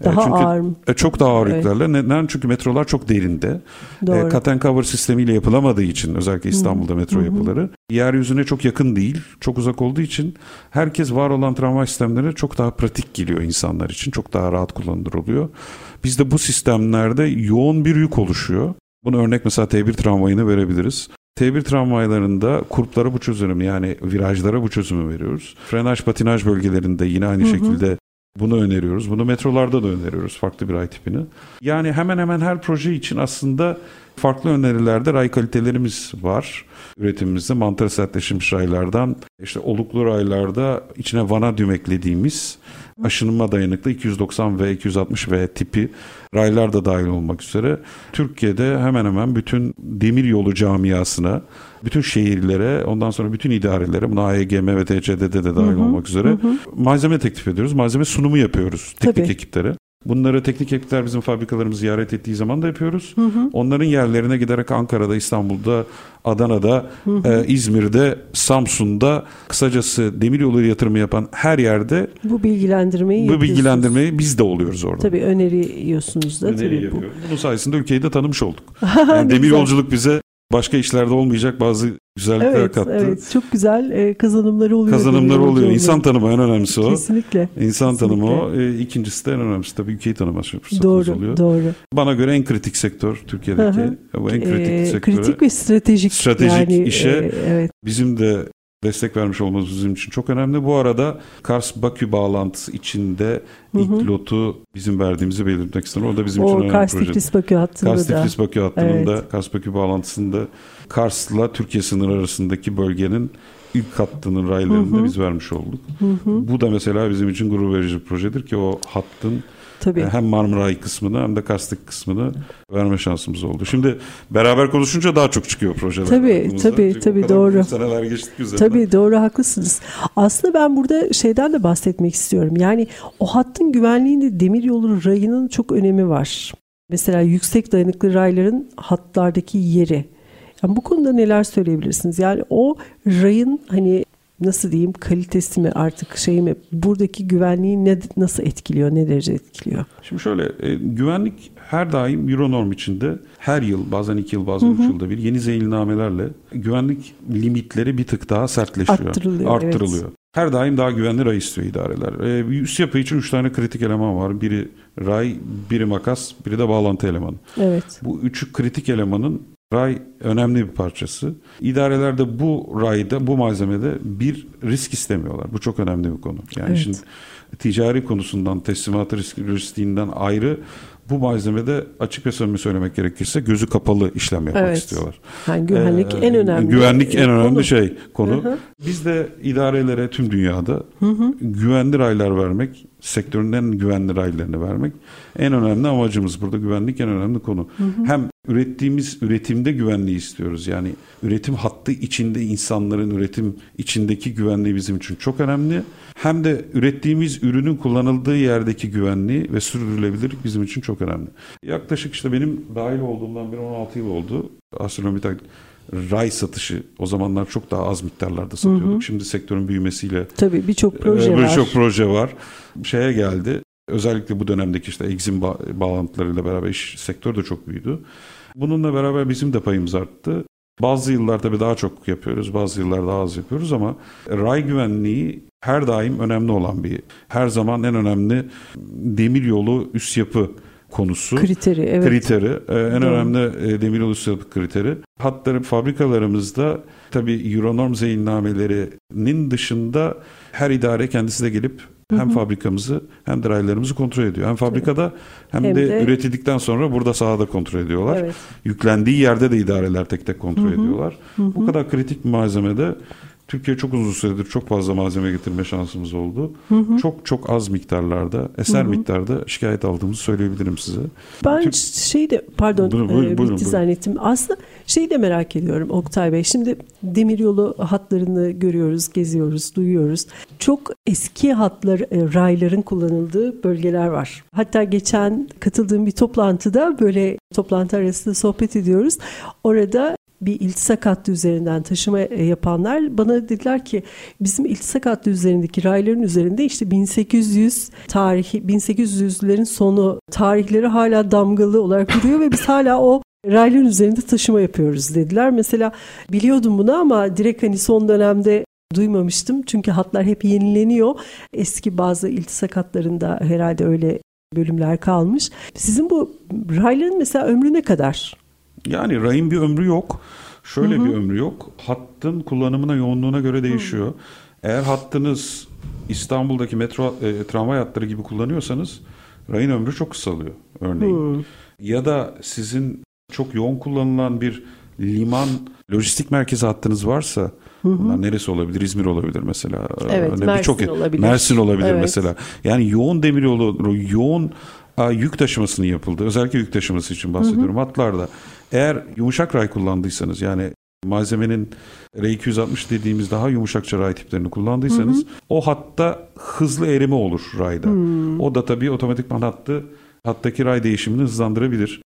[SPEAKER 1] E, daha çünkü, ağır.
[SPEAKER 2] E, çok daha ağır evet. yüklerle. Neden? Çünkü metrolar çok derinde. Doğru. E, cut and cover sistemiyle yapılamadığı için özellikle İstanbul'da Hı. metro Hı. yapıları yeryüzüne çok yakın değil, çok uzak olduğu için herkes var olan tramvay sistemleri çok daha pratik geliyor insanlar için. Çok daha rahat kullanılır oluyor. Bizde bu sistemlerde yoğun bir yük oluşuyor. Bunu örnek mesela T1 tramvayını verebiliriz. T1 tramvaylarında kurplara bu çözümü yani virajlara bu çözümü veriyoruz. Frenaj patinaj bölgelerinde yine aynı hı hı. şekilde bunu öneriyoruz. Bunu metrolarda da öneriyoruz farklı bir ay tipini. Yani hemen hemen her proje için aslında farklı önerilerde ray kalitelerimiz var. Üretimimizde mantar sertleşmiş raylardan işte oluklu raylarda içine vanadium eklediğimiz aşınma dayanıklı 290 ve 260 V tipi raylar da dahil olmak üzere Türkiye'de hemen hemen bütün demir yolu camiasına, bütün şehirlere, ondan sonra bütün idarelere, buna AEGM ve TCD'de de dahil hı hı, olmak üzere hı. malzeme teklif ediyoruz. Malzeme sunumu yapıyoruz teknik Tabii. ekiplere. Bunları teknik ekipler bizim fabrikalarımızı ziyaret ettiği zaman da yapıyoruz. Hı hı. Onların yerlerine giderek Ankara'da, İstanbul'da, Adana'da, hı hı. E, İzmir'de, Samsun'da kısacası demiryolu yatırımı yapan her yerde
[SPEAKER 1] bu bilgilendirmeyi
[SPEAKER 2] bu bilgilendirmeyi biz de oluyoruz orada.
[SPEAKER 1] Tabii öneriyorsunuz da.
[SPEAKER 2] Öneri
[SPEAKER 1] tabii
[SPEAKER 2] yapıyoruz. Bu. Bunun sayesinde ülkeyi de tanımış olduk. *laughs* Yani demir yolculuk bize başka işlerde olmayacak bazı güzellikler
[SPEAKER 1] evet,
[SPEAKER 2] kattı.
[SPEAKER 1] Evet, çok güzel e, kazanımları oluyor.
[SPEAKER 2] Kazanımları oluyor. İnsan tanımı en önemlisi o.
[SPEAKER 1] Kesinlikle.
[SPEAKER 2] İnsan Kesinlikle. tanımı o. E, ikincisi de en önemlisi tabii ülkeyi tanıma fırsatımız
[SPEAKER 1] doğru,
[SPEAKER 2] oluyor.
[SPEAKER 1] Doğru.
[SPEAKER 2] Bana göre en kritik sektör Türkiye'deki. Bu en kritik
[SPEAKER 1] e,
[SPEAKER 2] sektöre.
[SPEAKER 1] Kritik ve stratejik.
[SPEAKER 2] Stratejik yani, işe e, evet. bizim de destek vermiş olmamız bizim için çok önemli. Bu arada Kars-Bakü bağlantısı içinde hı hı. ilk lotu bizim verdiğimizi belirtmek istiyorum. O da bizim o, için önemli
[SPEAKER 1] Kars proje. Kars-Tiflis-Bakü hattında
[SPEAKER 2] Kars-Tiflis-Bakü hattında, evet. Kars-Bakü bağlantısında Kars'la Türkiye sınırı arasındaki bölgenin ilk hattının raylarını da biz vermiş olduk. Hı hı. Bu da mesela bizim için gurur verici bir projedir ki o hattın Tabii. Hem Marmaray kısmını hem de Kastık kısmını verme şansımız oldu. Şimdi beraber konuşunca daha çok çıkıyor projeler.
[SPEAKER 1] Tabii tabii Çünkü tabii doğru.
[SPEAKER 2] Seneler geçtik üzerinden.
[SPEAKER 1] Tabii doğru haklısınız. Aslında ben burada şeyden de bahsetmek istiyorum. Yani o hattın güvenliğinde demiryolu rayının çok önemi var. Mesela yüksek dayanıklı rayların hatlardaki yeri. Yani bu konuda neler söyleyebilirsiniz? Yani o rayın hani nasıl diyeyim kalitesi mi artık şey mi buradaki güvenliği ne nasıl etkiliyor ne derece etkiliyor?
[SPEAKER 2] Şimdi şöyle e, güvenlik her daim Euronorm içinde her yıl bazen iki yıl bazen üç yılda bir yeni zeyilnamelerle güvenlik limitleri bir tık daha sertleşiyor.
[SPEAKER 1] Arttırılıyor.
[SPEAKER 2] Arttırılıyor. Evet. Her daim daha güvenli ray istiyor idareler. E, üst yapı için üç tane kritik eleman var. Biri ray, biri makas, biri de bağlantı elemanı.
[SPEAKER 1] Evet.
[SPEAKER 2] Bu üç kritik elemanın Ray önemli bir parçası. İdarelerde bu rayda, bu malzemede bir risk istemiyorlar. Bu çok önemli bir konu. Yani evet. şimdi ticari konusundan, teslimatı risk, riskinden ayrı bu malzemede açık ve samimi söylemek gerekirse gözü kapalı işlem yapmak evet. istiyorlar.
[SPEAKER 1] Yani güvenlik ee, en önemli.
[SPEAKER 2] Güvenlik en önemli konu. şey konu. Hı hı. Biz de idarelere tüm dünyada hı hı. güvenli raylar vermek, sektörün en güvenli raylarını vermek en önemli amacımız. Burada güvenlik en önemli konu. Hı hı. Hem ürettiğimiz üretimde güvenliği istiyoruz. Yani üretim hattı içinde insanların üretim içindeki güvenliği bizim için çok önemli. Hem de ürettiğimiz ürünün kullanıldığı yerdeki güvenliği ve sürdürülebilirlik bizim için çok önemli. Yaklaşık işte benim dahil olduğumdan beri 16 yıl oldu. Astronomi ray satışı o zamanlar çok daha az miktarlarda satıyorduk. Hı hı. Şimdi sektörün büyümesiyle
[SPEAKER 1] tabii birçok proje e, var.
[SPEAKER 2] Birçok proje var. Şeye geldi. Özellikle bu dönemdeki işte ba- bağlantılarıyla beraber iş sektör de çok büyüdü. Bununla beraber bizim de payımız arttı. Bazı yıllar tabii daha çok yapıyoruz, bazı yıllar daha az yapıyoruz ama ray güvenliği her daim önemli olan bir, her zaman en önemli demir yolu üst yapı konusu.
[SPEAKER 1] Kriteri, evet.
[SPEAKER 2] Kriteri, e, en Doğru. önemli e, demir yolu üst yapı kriteri. Hatları fabrikalarımızda tabii Euronorm zeyinnamelerinin dışında her idare kendisi de gelip hem fabrikamızı hem de raylarımızı kontrol ediyor. Hem fabrikada hem, hem de, de üretildikten sonra burada sahada kontrol ediyorlar. Evet. Yüklendiği yerde de idareler tek tek kontrol Hı-hı. ediyorlar. Hı-hı. Bu kadar kritik bir malzemede Türkiye çok uzun süredir çok fazla malzeme getirme şansımız oldu. Hı hı. Çok çok az miktarlarda, eser hı hı. miktarda şikayet aldığımızı söyleyebilirim size.
[SPEAKER 1] Ben Türk... şey de pardon buyurun, buyurun, e, buyurun, bitti zannettim. Aslında şeyi de merak ediyorum Oktay Bey. Şimdi demiryolu hatlarını görüyoruz, geziyoruz, duyuyoruz. Çok eski hatlar, e, rayların kullanıldığı bölgeler var. Hatta geçen katıldığım bir toplantıda böyle toplantı arasında sohbet ediyoruz. Orada bir iltisak hattı üzerinden taşıma e, yapanlar bana dediler ki bizim iltisak hattı üzerindeki rayların üzerinde işte 1800 tarihi 1800'lerin sonu tarihleri hala damgalı olarak duruyor ve biz hala o rayların üzerinde taşıma yapıyoruz dediler. Mesela biliyordum bunu ama direkt hani son dönemde duymamıştım. Çünkü hatlar hep yenileniyor. Eski bazı iltisak hatlarında herhalde öyle bölümler kalmış. Sizin bu rayların mesela ömrü ne kadar?
[SPEAKER 2] Yani rayın bir ömrü yok. Şöyle hı hı. bir ömrü yok. Hattın kullanımına, yoğunluğuna göre değişiyor. Hı. Eğer hattınız İstanbul'daki metro e, tramvay hatları gibi kullanıyorsanız rayın ömrü çok kısalıyor örneğin. Hı. Ya da sizin çok yoğun kullanılan bir liman lojistik merkezi hattınız varsa. Bunlar neresi olabilir? İzmir olabilir mesela.
[SPEAKER 1] Evet, Mersin çok, olabilir.
[SPEAKER 2] Mersin olabilir evet. mesela. Yani yoğun demiryolu, yoğun a, yük taşımasının yapıldı. Özellikle yük taşıması için bahsediyorum. Hı hı. Hatlarda eğer yumuşak ray kullandıysanız yani malzemenin R260 dediğimiz daha yumuşakça ray tiplerini kullandıysanız hı hı. o hatta hızlı erime olur rayda. Hı. O da tabii otomatikman hattı hattaki ray değişimini hızlandırabilir.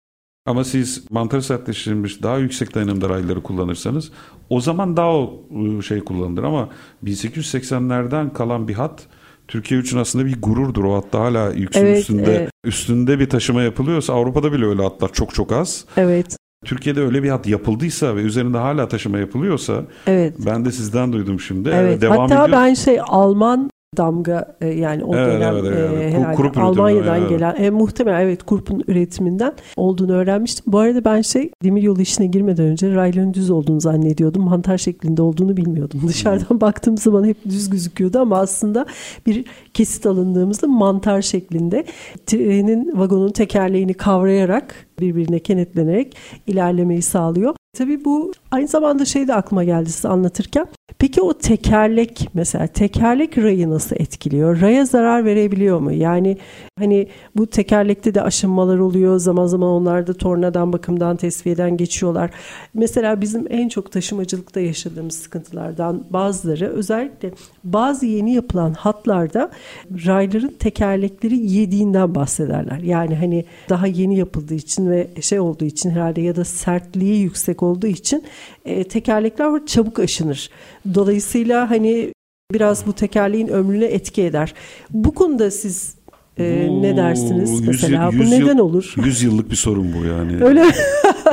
[SPEAKER 2] Ama siz mantar sertleştirilmiş daha yüksek dayanımda rayları kullanırsanız o zaman daha o ıı, şey kullanılır ama 1880'lerden kalan bir hat Türkiye için aslında bir gururdur. O hatta hala yüksün evet, üstünde evet. üstünde bir taşıma yapılıyorsa Avrupa'da bile öyle hatlar çok çok az.
[SPEAKER 1] Evet.
[SPEAKER 2] Türkiye'de öyle bir hat yapıldıysa ve üzerinde hala taşıma yapılıyorsa evet. ben de sizden duydum şimdi.
[SPEAKER 1] Evet. Devam Hatta ediyor. ben şey Alman damga e, yani o evet, dönem evet, evet. E, herhalde Kurup Almanya'dan evet. gelen e, muhtemelen evet Kurp'un üretiminden olduğunu öğrenmiştim. Bu arada ben şey demir yolu işine girmeden önce rayların düz olduğunu zannediyordum. Mantar şeklinde olduğunu bilmiyordum. *laughs* Dışarıdan baktığım zaman hep düz gözüküyordu ama aslında bir kesit alındığımızda mantar şeklinde trenin vagonun tekerleğini kavrayarak birbirine kenetlenerek ilerlemeyi sağlıyor. Tabii bu aynı zamanda şey de aklıma geldi size anlatırken. Peki o tekerlek mesela tekerlek rayı nasıl etkiliyor? Raya zarar verebiliyor mu? Yani hani bu tekerlekte de aşınmalar oluyor. Zaman zaman onlar da tornadan bakımdan tesviyeden geçiyorlar. Mesela bizim en çok taşımacılıkta yaşadığımız sıkıntılardan bazıları özellikle bazı yeni yapılan hatlarda rayların tekerlekleri yediğinden bahsederler. Yani hani daha yeni yapıldığı için ve şey olduğu için herhalde ya da sertliği yüksek olduğu için e, tekerlekler çabuk aşınır. Dolayısıyla hani biraz bu tekerleğin ömrüne etki eder. Bu konuda siz e, bu, ne dersiniz yüz, mesela? Yüz, bu neden yıl, olur?
[SPEAKER 2] Yüz yıllık bir sorun bu yani.
[SPEAKER 1] Öyle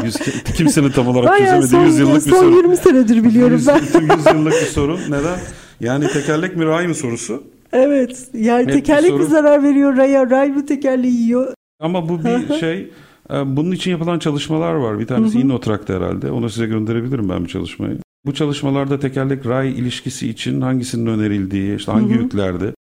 [SPEAKER 2] yüz, kimsenin tam olarak çözemediği yüz yıllık bir
[SPEAKER 1] son
[SPEAKER 2] sorun.
[SPEAKER 1] Son 20 senedir biliyorum yüz, ben.
[SPEAKER 2] Yüz yıllık bir sorun. Neden? Yani tekerlek mi ray mı sorusu?
[SPEAKER 1] Evet. Yani Net tekerlek mi zarar veriyor raya? Ray mı tekerleği yiyor?
[SPEAKER 2] Ama bu bir şey bunun için yapılan çalışmalar var. Bir tanesi Innotrak'ta herhalde. Onu size gönderebilirim ben bir çalışmayı. Bu çalışmalarda tekerlek ray ilişkisi için hangisinin önerildiği, işte hangi hı hı. yüklerde.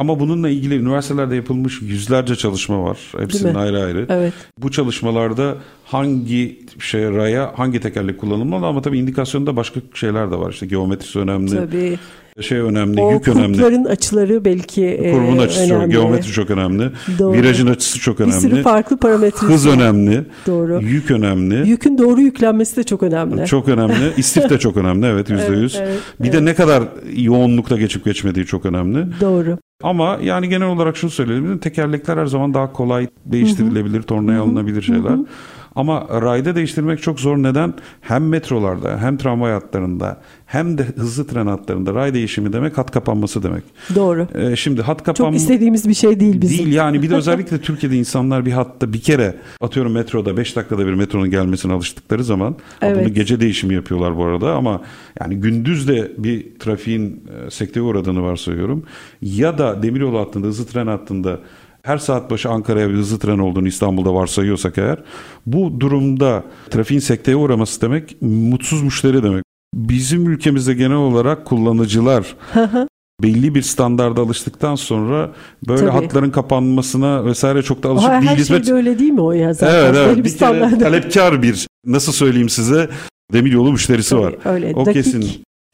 [SPEAKER 2] Ama bununla ilgili üniversitelerde yapılmış yüzlerce çalışma var. Hepsinin ayrı ayrı.
[SPEAKER 1] Evet.
[SPEAKER 2] Bu çalışmalarda hangi şey raya hangi tekerlek kullanılmalı ama tabii indikasyonda başka şeyler de var. İşte geometrisi önemli.
[SPEAKER 1] Tabii
[SPEAKER 2] şey önemli, o yük önemli.
[SPEAKER 1] Kurbların açıları belki
[SPEAKER 2] Kurbun e, açısı önemli. çok, geometri çok önemli. Doğru. Virajın açısı çok önemli.
[SPEAKER 1] Bir sürü farklı parametre.
[SPEAKER 2] Hız önemli.
[SPEAKER 1] Doğru.
[SPEAKER 2] Yük önemli.
[SPEAKER 1] Yükün doğru yüklenmesi de çok önemli.
[SPEAKER 2] Çok önemli. İstif de çok önemli evet *laughs* yüzde yüz. Evet, bir evet. de ne kadar yoğunlukta geçip geçmediği çok önemli.
[SPEAKER 1] Doğru.
[SPEAKER 2] Ama yani genel olarak şunu söyleyelim. Tekerlekler her zaman daha kolay değiştirilebilir, tornaya alınabilir şeyler. Hı-hı. Ama rayda değiştirmek çok zor. Neden? Hem metrolarda hem tramvay hatlarında hem de hızlı tren hatlarında ray değişimi demek hat kapanması demek.
[SPEAKER 1] Doğru.
[SPEAKER 2] Ee, şimdi hat kapanma...
[SPEAKER 1] Çok istediğimiz bir şey değil bizim.
[SPEAKER 2] Değil yani bir de *laughs* özellikle Türkiye'de insanlar bir hatta bir kere atıyorum metroda 5 dakikada bir metronun gelmesine alıştıkları zaman
[SPEAKER 1] Evet.
[SPEAKER 2] bunu gece değişimi yapıyorlar bu arada ama yani gündüz de bir trafiğin e, sekteye uğradığını varsayıyorum. Ya da demiryolu hattında hızlı tren hattında her saat başı Ankara'ya bir hızlı tren olduğunu İstanbul'da varsayıyorsak eğer bu durumda trafiğin sekteye uğraması demek mutsuz müşteri demek. Bizim ülkemizde genel olarak kullanıcılar *laughs* belli bir standarda alıştıktan sonra böyle
[SPEAKER 1] Tabii.
[SPEAKER 2] hatların kapanmasına vesaire çok da alışık
[SPEAKER 1] her, her
[SPEAKER 2] değiliz. ve-
[SPEAKER 1] şeyde öyle değil mi o ya zaten?
[SPEAKER 2] Evet evet
[SPEAKER 1] bir
[SPEAKER 2] bir kere talepkar bir nasıl söyleyeyim size demiryolu müşterisi
[SPEAKER 1] Tabii,
[SPEAKER 2] var.
[SPEAKER 1] Öyle.
[SPEAKER 2] O
[SPEAKER 1] dakik.
[SPEAKER 2] kesin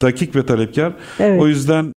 [SPEAKER 2] dakik ve talepkar.
[SPEAKER 1] Evet.
[SPEAKER 2] O yüzden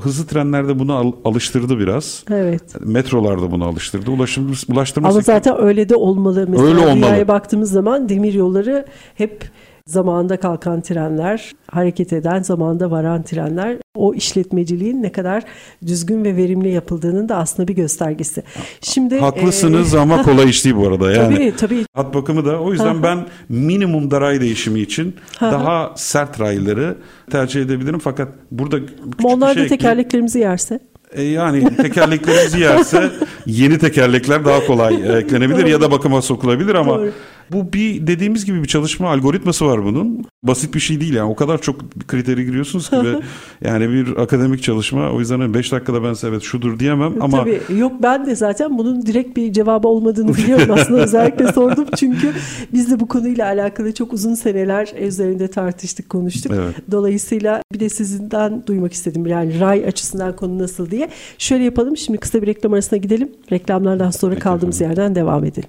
[SPEAKER 2] hızlı trenlerde bunu al- alıştırdı biraz.
[SPEAKER 1] Evet.
[SPEAKER 2] Metrolarda bunu alıştırdı. Ulaşım, ulaştırma
[SPEAKER 1] Ama
[SPEAKER 2] sektörü-
[SPEAKER 1] zaten öyle de olmalı. Mesela
[SPEAKER 2] Öyle olmalı.
[SPEAKER 1] baktığımız zaman demir yolları hep zamanında kalkan trenler, hareket eden, zamanında varan trenler o işletmeciliğin ne kadar düzgün ve verimli yapıldığının da aslında bir göstergesi. Şimdi
[SPEAKER 2] Haklısınız
[SPEAKER 1] e,
[SPEAKER 2] ama kolay iş değil bu arada. Yani
[SPEAKER 1] tabii tabii
[SPEAKER 2] hat bakımı da o yüzden ben minimum da ray değişimi için daha sert rayları tercih edebilirim fakat burada küçük
[SPEAKER 1] onlar
[SPEAKER 2] bir şey
[SPEAKER 1] da tekerleklerimizi yerse.
[SPEAKER 2] E yani tekerleklerimizi yerse *laughs* yeni tekerlekler daha kolay e, eklenebilir ya da bakıma sokulabilir ama
[SPEAKER 1] Doğru.
[SPEAKER 2] Bu bir dediğimiz gibi bir çalışma algoritması var bunun. Basit bir şey değil yani o kadar çok kriteri giriyorsunuz ki ve *laughs* yani bir akademik çalışma o yüzden 5 dakikada ben size evet şudur diyemem ama
[SPEAKER 1] Tabii yok ben de zaten bunun direkt bir cevabı olmadığını biliyorum aslında *laughs* özellikle sordum çünkü biz de bu konuyla alakalı çok uzun seneler üzerinde tartıştık konuştuk.
[SPEAKER 2] Evet.
[SPEAKER 1] Dolayısıyla bir de sizinden duymak istedim yani ray açısından konu nasıl diye. Şöyle yapalım şimdi kısa bir reklam arasına gidelim. Reklamlardan sonra
[SPEAKER 2] Peki
[SPEAKER 1] kaldığımız
[SPEAKER 2] efendim.
[SPEAKER 1] yerden devam edelim.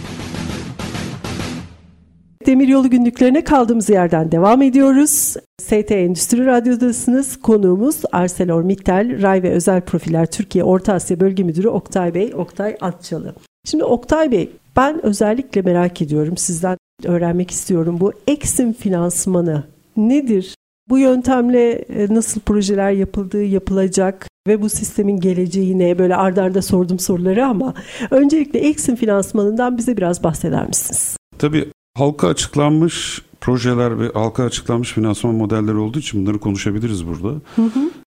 [SPEAKER 1] Demiryolu günlüklerine kaldığımız yerden devam ediyoruz. ST Endüstri Radyo'dasınız. Konuğumuz ArcelorMittal Ray ve Özel Profiller Türkiye Orta Asya Bölge Müdürü Oktay Bey, Oktay Atçalı. Şimdi Oktay Bey, ben özellikle merak ediyorum, sizden öğrenmek istiyorum. Bu Exim finansmanı nedir? Bu yöntemle e, nasıl projeler yapıldığı, yapılacak ve bu sistemin geleceği ne? Böyle ardarda arda sordum soruları ama öncelikle Exim finansmanından bize biraz bahseder misiniz?
[SPEAKER 2] tabii halka açıklanmış projeler ve halka açıklanmış finansman modelleri olduğu için bunları konuşabiliriz burada.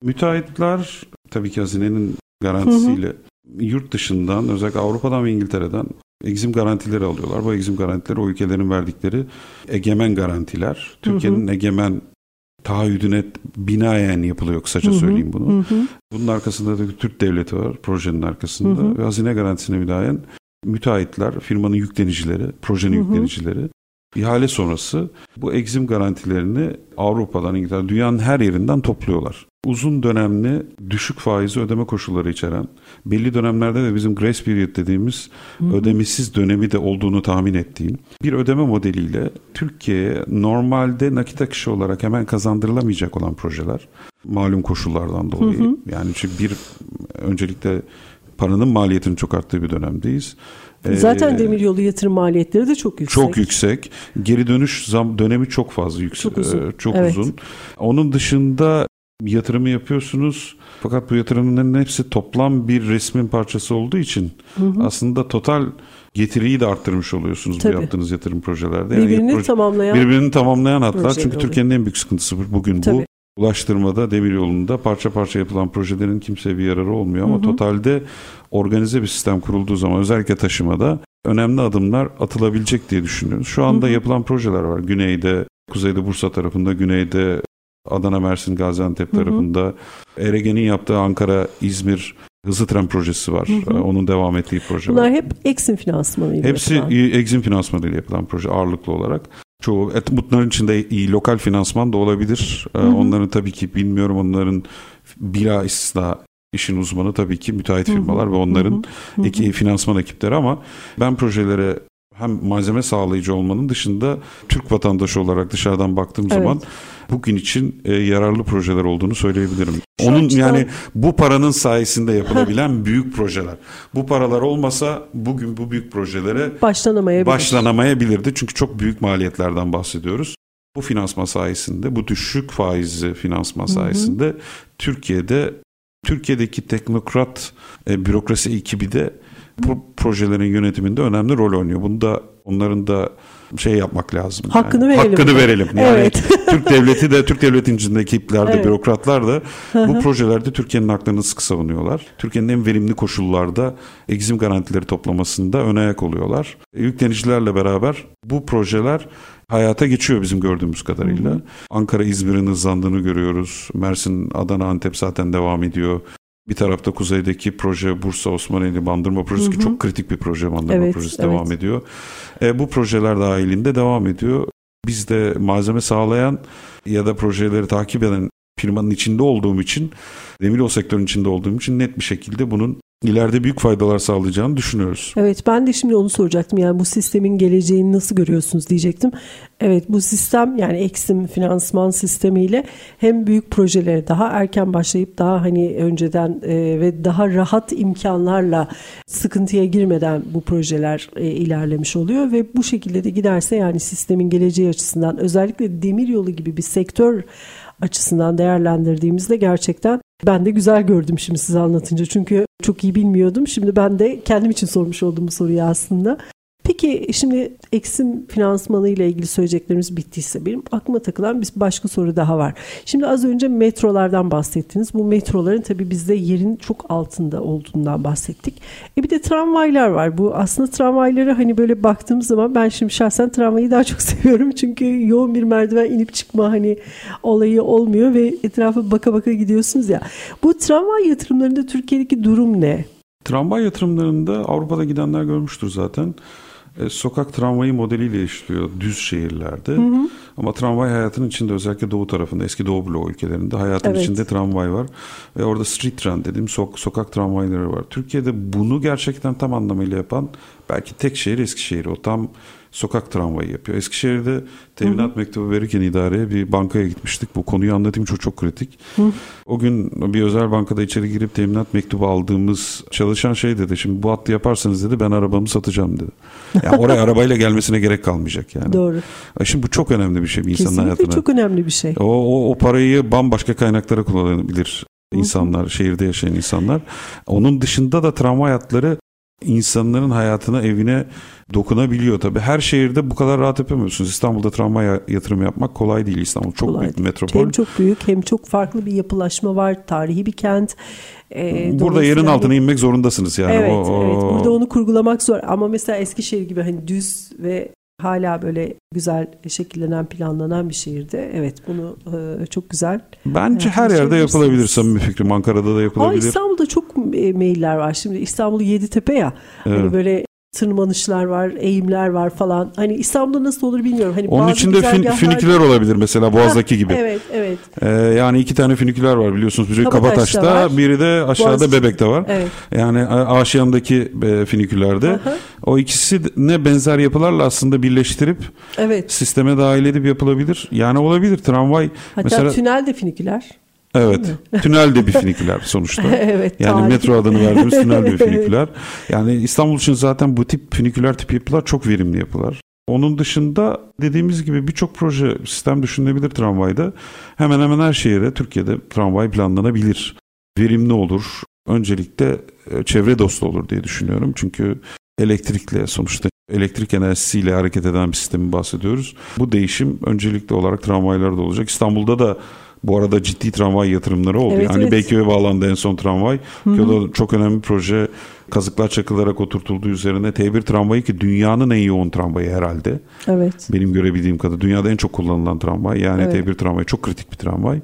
[SPEAKER 2] Müteahhitler tabii ki hazinenin garantisiyle yurt dışından özellikle Avrupa'dan ve İngiltere'den egzim garantileri alıyorlar. Bu egzim garantileri o ülkelerin verdikleri egemen garantiler. Türkiye'nin egemen taahhüdüne binaen yapılıyor kısaca söyleyeyim bunu.
[SPEAKER 1] Hı hı.
[SPEAKER 2] Bunun arkasında da Türk devleti var projenin arkasında
[SPEAKER 1] Hı hı.
[SPEAKER 2] ve hazine garantisine binaen müteahhitler, firmanın yüklenicileri, projenin
[SPEAKER 1] Hı hı.
[SPEAKER 2] yüklenicileri ihale sonrası bu egzim garantilerini Avrupa'dan, İngiltere, dünyanın her yerinden topluyorlar. Uzun dönemli düşük faizli ödeme koşulları içeren, belli dönemlerde de bizim grace period dediğimiz ödemesiz dönemi de olduğunu tahmin ettiğim bir ödeme modeliyle Türkiye'ye normalde nakit akışı olarak hemen kazandırılamayacak olan projeler malum koşullardan dolayı. Yani çünkü bir öncelikle paranın maliyetinin çok arttığı bir dönemdeyiz.
[SPEAKER 1] Zaten
[SPEAKER 2] Ee,
[SPEAKER 1] demiryolu yatırım maliyetleri de çok yüksek.
[SPEAKER 2] çok yüksek. Geri dönüş zam dönemi çok fazla yüksek.
[SPEAKER 1] Çok uzun.
[SPEAKER 2] Ee, Çok
[SPEAKER 1] Evet.
[SPEAKER 2] uzun. Onun dışında yatırımı yapıyorsunuz. Fakat bu yatırımların hepsi toplam bir resmin parçası olduğu için aslında total getiriyi de arttırmış oluyorsunuz
[SPEAKER 1] Tabii.
[SPEAKER 2] bu yaptığınız yatırım projelerde.
[SPEAKER 1] Birbirini
[SPEAKER 2] proje-
[SPEAKER 1] tamamlayan
[SPEAKER 2] birbirini tamamlayan hatlar. Çünkü
[SPEAKER 1] oluyor.
[SPEAKER 2] Türkiye'nin en büyük sıkıntısı bu- bugün bu. Ulaştırmada, demiryolunda parça parça yapılan projelerin kimseye bir yararı olmuyor ama totalde organize bir sistem kurulduğu zaman özellikle taşımada önemli adımlar atılabilecek diye düşünüyoruz. Şu anda yapılan projeler var. Güneyde, kuzeyde Bursa tarafında, güneyde Adana, Mersin, Gaziantep tarafında. Eregen'in yaptığı Ankara, İzmir hızlı tren projesi var. Ee, Onun devam ettiği proje
[SPEAKER 1] bunlar
[SPEAKER 2] var.
[SPEAKER 1] hep Exim finansmanıyla
[SPEAKER 2] Hepsi
[SPEAKER 1] yapılan.
[SPEAKER 2] iyi, Exim finansmanıyla yapılan proje ağırlıklı olarak. Çoğu et, bunların içinde iyi lokal finansman da olabilir. Ee, Onların tabii ki bilmiyorum onların bila istisna işin uzmanı tabii ki müteahhit firmalar ve onların eki finansman ekipleri ama ben projelere hem malzeme sağlayıcı olmanın dışında Türk vatandaşı olarak dışarıdan baktığım
[SPEAKER 1] Evet.
[SPEAKER 2] zaman bugün için e, yararlı projeler olduğunu söyleyebilirim.
[SPEAKER 1] Şu
[SPEAKER 2] Onun
[SPEAKER 1] açıdan-
[SPEAKER 2] yani bu paranın sayesinde yapılabilen *laughs* büyük projeler. Bu paralar olmasa bugün bu büyük projelere
[SPEAKER 1] Başlanamayabilir.
[SPEAKER 2] başlanamayabilirdi. Çünkü çok büyük maliyetlerden bahsediyoruz. Bu finansman sayesinde, bu düşük faizli finansman sayesinde Türkiye'de Türkiye'deki teknokrat e, bürokrasi ekibi de bu projelerin yönetiminde önemli rol oynuyor. Bunu da onların da şey yapmak lazım.
[SPEAKER 1] Hakkını
[SPEAKER 2] yani.
[SPEAKER 1] verelim.
[SPEAKER 2] Hakkını verelim. Yani
[SPEAKER 1] Evet. *laughs*
[SPEAKER 2] Türk devleti de Türk devletinin içinde ekipler de
[SPEAKER 1] Evet.
[SPEAKER 2] bürokratlar da bu projelerde Türkiye'nin haklarını sıkı savunuyorlar. Türkiye'nin en verimli koşullarda egzim garantileri toplamasında ön ayak oluyorlar. Yüklenicilerle beraber bu projeler hayata geçiyor bizim gördüğümüz kadarıyla. Ankara, İzmir'in hızlandığını görüyoruz. Mersin, Adana, Antep zaten devam ediyor. Bir tarafta kuzeydeki proje Bursa, Osmaneli Bandırma projesi ki çok kritik bir proje Bandırma
[SPEAKER 1] Evet,
[SPEAKER 2] projesi
[SPEAKER 1] evet.
[SPEAKER 2] devam ediyor. E, bu projeler dahilinde devam ediyor. Biz de malzeme sağlayan ya da projeleri takip eden firmanın içinde olduğum için, demiryolu sektörünün içinde olduğum için net bir şekilde bunun ileride büyük faydalar sağlayacağını düşünüyoruz.
[SPEAKER 1] Evet ben de şimdi onu soracaktım. Yani bu sistemin geleceğini nasıl görüyorsunuz diyecektim. Evet bu sistem yani Exim finansman sistemiyle hem büyük projelere daha erken başlayıp daha hani önceden e, ve daha rahat imkanlarla sıkıntıya girmeden bu projeler e, ilerlemiş oluyor ve bu şekilde de giderse yani sistemin geleceği açısından özellikle demiryolu gibi bir sektör açısından değerlendirdiğimizde gerçekten ben de güzel gördüm şimdi size anlatınca. Çünkü çok iyi bilmiyordum. Şimdi ben de kendim için sormuş olduğum bu soruyu aslında. Peki şimdi Eksim finansmanı ile ilgili söyleyeceklerimiz bittiyse benim aklıma takılan bir başka soru daha var. Şimdi az önce metrolardan bahsettiniz. Bu metroların tabii bizde yerin çok altında olduğundan bahsettik. E bir de tramvaylar var. Bu aslında tramvayları hani böyle baktığımız zaman ben şimdi şahsen tramvayı daha çok *laughs* seviyorum. Çünkü yoğun bir merdiven inip çıkma hani olayı olmuyor ve etrafa baka baka gidiyorsunuz ya. Bu tramvay yatırımlarında Türkiye'deki durum ne?
[SPEAKER 2] Tramvay yatırımlarında Avrupa'da gidenler görmüştür zaten. E, sokak tramvayı modeliyle işliyor düz şehirlerde. Ama tramvay hayatının içinde özellikle doğu tarafında eski doğu bloğu ülkelerinde hayatın
[SPEAKER 1] Evet.
[SPEAKER 2] içinde tramvay var. Ve orada street tram dediğim sok- sokak tramvayları var. Türkiye'de bunu gerçekten tam anlamıyla yapan belki tek şehir Eskişehir. O tam sokak tramvayı yapıyor. Eskişehir'de teminat mektubu verirken idareye bir bankaya gitmiştik. Bu konuyu anlatayım çok çok kritik. O gün bir özel bankada içeri girip teminat mektubu aldığımız çalışan şey dedi. Şimdi bu hattı yaparsanız dedi ben arabamı satacağım dedi. Yani *laughs* oraya arabayla gelmesine gerek kalmayacak yani.
[SPEAKER 1] Doğru.
[SPEAKER 2] E Şimdi bu çok önemli bir şey bir insanın
[SPEAKER 1] Kesinlikle
[SPEAKER 2] hayatına.
[SPEAKER 1] çok önemli bir şey.
[SPEAKER 2] O, o, o parayı bambaşka kaynaklara kullanabilir insanlar, şehirde yaşayan insanlar. Onun dışında da tramvay hatları insanların hayatına, evine dokunabiliyor tabii. Her şehirde bu kadar rahat yapamıyorsunuz. İstanbul'da tramvay ya- yatırım yapmak kolay değil. İstanbul çok
[SPEAKER 1] Kolay
[SPEAKER 2] büyük bir metropol.
[SPEAKER 1] Hem çok büyük hem çok farklı bir yapılaşma var. Tarihi bir kent. Ee,
[SPEAKER 2] Burada yerin altına inmek zorundasınız yani.
[SPEAKER 1] Evet,
[SPEAKER 2] o, o-
[SPEAKER 1] evet. Burada onu kurgulamak zor. Ama mesela Eskişehir gibi hani düz ve hala böyle güzel şekillenen, planlanan bir şehirde evet bunu e, çok güzel.
[SPEAKER 2] Bence
[SPEAKER 1] Evet,
[SPEAKER 2] her yerde yapılabilir samimi fikrim. Ankara'da da
[SPEAKER 1] Ama
[SPEAKER 2] yapılabilir.
[SPEAKER 1] İstanbul'da çok e, mailler var. Şimdi İstanbul Yeditepe ya. Hani
[SPEAKER 2] Evet.
[SPEAKER 1] böyle tırmanışlar var, eğimler var falan. Hani İstanbul'da nasıl olur bilmiyorum. Hani
[SPEAKER 2] Onun
[SPEAKER 1] bazı
[SPEAKER 2] içinde fin, füniküler olabilir mesela Boğaz'daki gibi.
[SPEAKER 1] Evet, evet.
[SPEAKER 2] Ee, yani iki tane füniküler var biliyorsunuz. Biri
[SPEAKER 1] Kabataş'ta
[SPEAKER 2] Kabataş'ta, biri de aşağıda
[SPEAKER 1] Boğaziçi.
[SPEAKER 2] Bebek'te var.
[SPEAKER 1] Evet.
[SPEAKER 2] Yani A- Aşiyan'daki e, füniküllerde.
[SPEAKER 1] Aha.
[SPEAKER 2] O ikisi ne benzer yapılarla aslında birleştirip
[SPEAKER 1] Evet.
[SPEAKER 2] sisteme dahil edip yapılabilir. Yani olabilir tramvay.
[SPEAKER 1] Hatta
[SPEAKER 2] mesela
[SPEAKER 1] tünel de finiküler.
[SPEAKER 2] Evet. *laughs* Tünel de bir füniküler sonuçta. *laughs*
[SPEAKER 1] evet.
[SPEAKER 2] Yani
[SPEAKER 1] tarihi.
[SPEAKER 2] metro adını verdiğimiz tünel bir *laughs* füniküler. Yani İstanbul için zaten bu tip füniküler tip yapılar çok verimli yapılar. Onun dışında dediğimiz gibi birçok proje sistem düşünülebilir tramvayda. Hemen hemen her şehire Türkiye'de tramvay planlanabilir. Verimli olur. Öncelikle e, çevre dostu olur diye düşünüyorum. Çünkü elektrikle sonuçta elektrik enerjisiyle hareket eden bir sistemi bahsediyoruz. Bu değişim öncelikli olarak tramvaylarda olacak. İstanbul'da da bu arada ciddi tramvay yatırımları oldu.
[SPEAKER 1] Evet,
[SPEAKER 2] hani
[SPEAKER 1] evet.
[SPEAKER 2] Beyköy'e bağlandı en son tramvay. Da çok önemli bir proje. Kazıklar çakılarak oturtulduğu üzerine T1 tramvayı ki dünyanın en yoğun tramvayı herhalde.
[SPEAKER 1] Evet.
[SPEAKER 2] Benim görebildiğim kadar dünyada en çok kullanılan tramvay. Yani
[SPEAKER 1] Evet.
[SPEAKER 2] T1 tramvayı çok kritik bir tramvay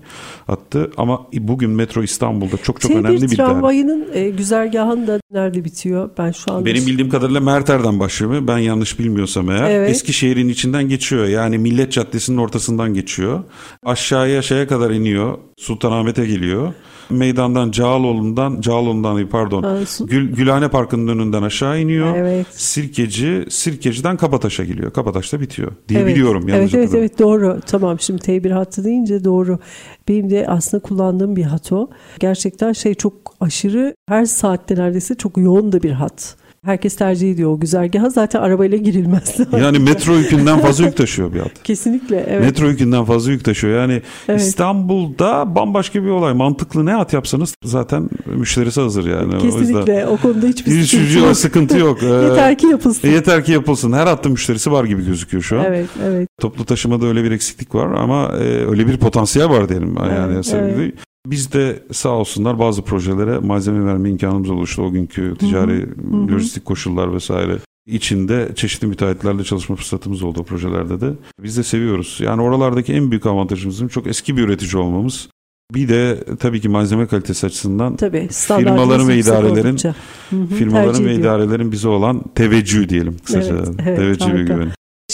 [SPEAKER 2] attı. Ama bugün metro İstanbul'da çok çok
[SPEAKER 1] T1
[SPEAKER 2] önemli bir
[SPEAKER 1] tramvayının e, güzergahında nerede bitiyor? Ben şu anda
[SPEAKER 2] Benim bildiğim kadarıyla Merter'den başlıyor. Ben yanlış bilmiyorsam eğer.
[SPEAKER 1] Evet.
[SPEAKER 2] Eskişehir'in içinden geçiyor. Yani Millet Caddesi'nin ortasından geçiyor. Aşağıya şeye kadar iniyor. Sultanahmet'e geliyor. Meydandan Cağaloğlu'ndan, Cağaloğlu'ndan pardon, Gül, Gülhane Parkı'nın önünden aşağı iniyor.
[SPEAKER 1] Evet.
[SPEAKER 2] Sirkeci, Sirkeci'den Kabataş'a geliyor. Kabataş'ta bitiyor diye
[SPEAKER 1] Evet.
[SPEAKER 2] biliyorum.
[SPEAKER 1] Evet evet evet doğru. Tamam şimdi T1 hattı deyince doğru. Benim de aslında kullandığım bir hat o. Gerçekten şey çok aşırı her saatte neredeyse çok yoğun da bir hat. Herkes tercih ediyor o güzergaha. Zaten arabayla girilmez. *laughs*
[SPEAKER 2] Yani metro yükünden fazla yük taşıyor bir at.
[SPEAKER 1] Kesinlikle evet.
[SPEAKER 2] Metro yükünden fazla yük taşıyor. Yani
[SPEAKER 1] Evet.
[SPEAKER 2] İstanbul'da bambaşka bir olay. Mantıklı ne at yapsanız zaten müşterisi hazır yani. O yüzden
[SPEAKER 1] Kesinlikle o konuda hiçbir
[SPEAKER 2] hiç
[SPEAKER 1] sıkıntı
[SPEAKER 2] yok, sıkıntı yok. *laughs* Ee,
[SPEAKER 1] Yeter ki yapılsın.
[SPEAKER 2] yeter ki yapılsın. Her hattın müşterisi var gibi gözüküyor şu an.
[SPEAKER 1] Evet evet.
[SPEAKER 2] Toplu taşımada öyle bir eksiklik var ama e, öyle bir potansiyel var diyelim. Yani
[SPEAKER 1] Evet, evet.
[SPEAKER 2] Biz de sağ olsunlar bazı projelere malzeme verme imkanımız oluştu. O günkü ticari
[SPEAKER 1] hı.
[SPEAKER 2] lojistik koşullar vesaire içinde çeşitli müteahhitlerle çalışma fırsatımız oldu o projelerde de. Biz de seviyoruz. Yani oralardaki en büyük avantajımızın çok eski bir üretici olmamız. Bir de tabii ki malzeme kalitesi açısından
[SPEAKER 1] Tabii
[SPEAKER 2] firmaların ve idarelerin
[SPEAKER 1] oldukça. Hı hı,
[SPEAKER 2] firmaların ve
[SPEAKER 1] ediyor.
[SPEAKER 2] idarelerin bize olan teveccühü diyelim kısaca.
[SPEAKER 1] Evet, evet,
[SPEAKER 2] teveccühü ve güveni.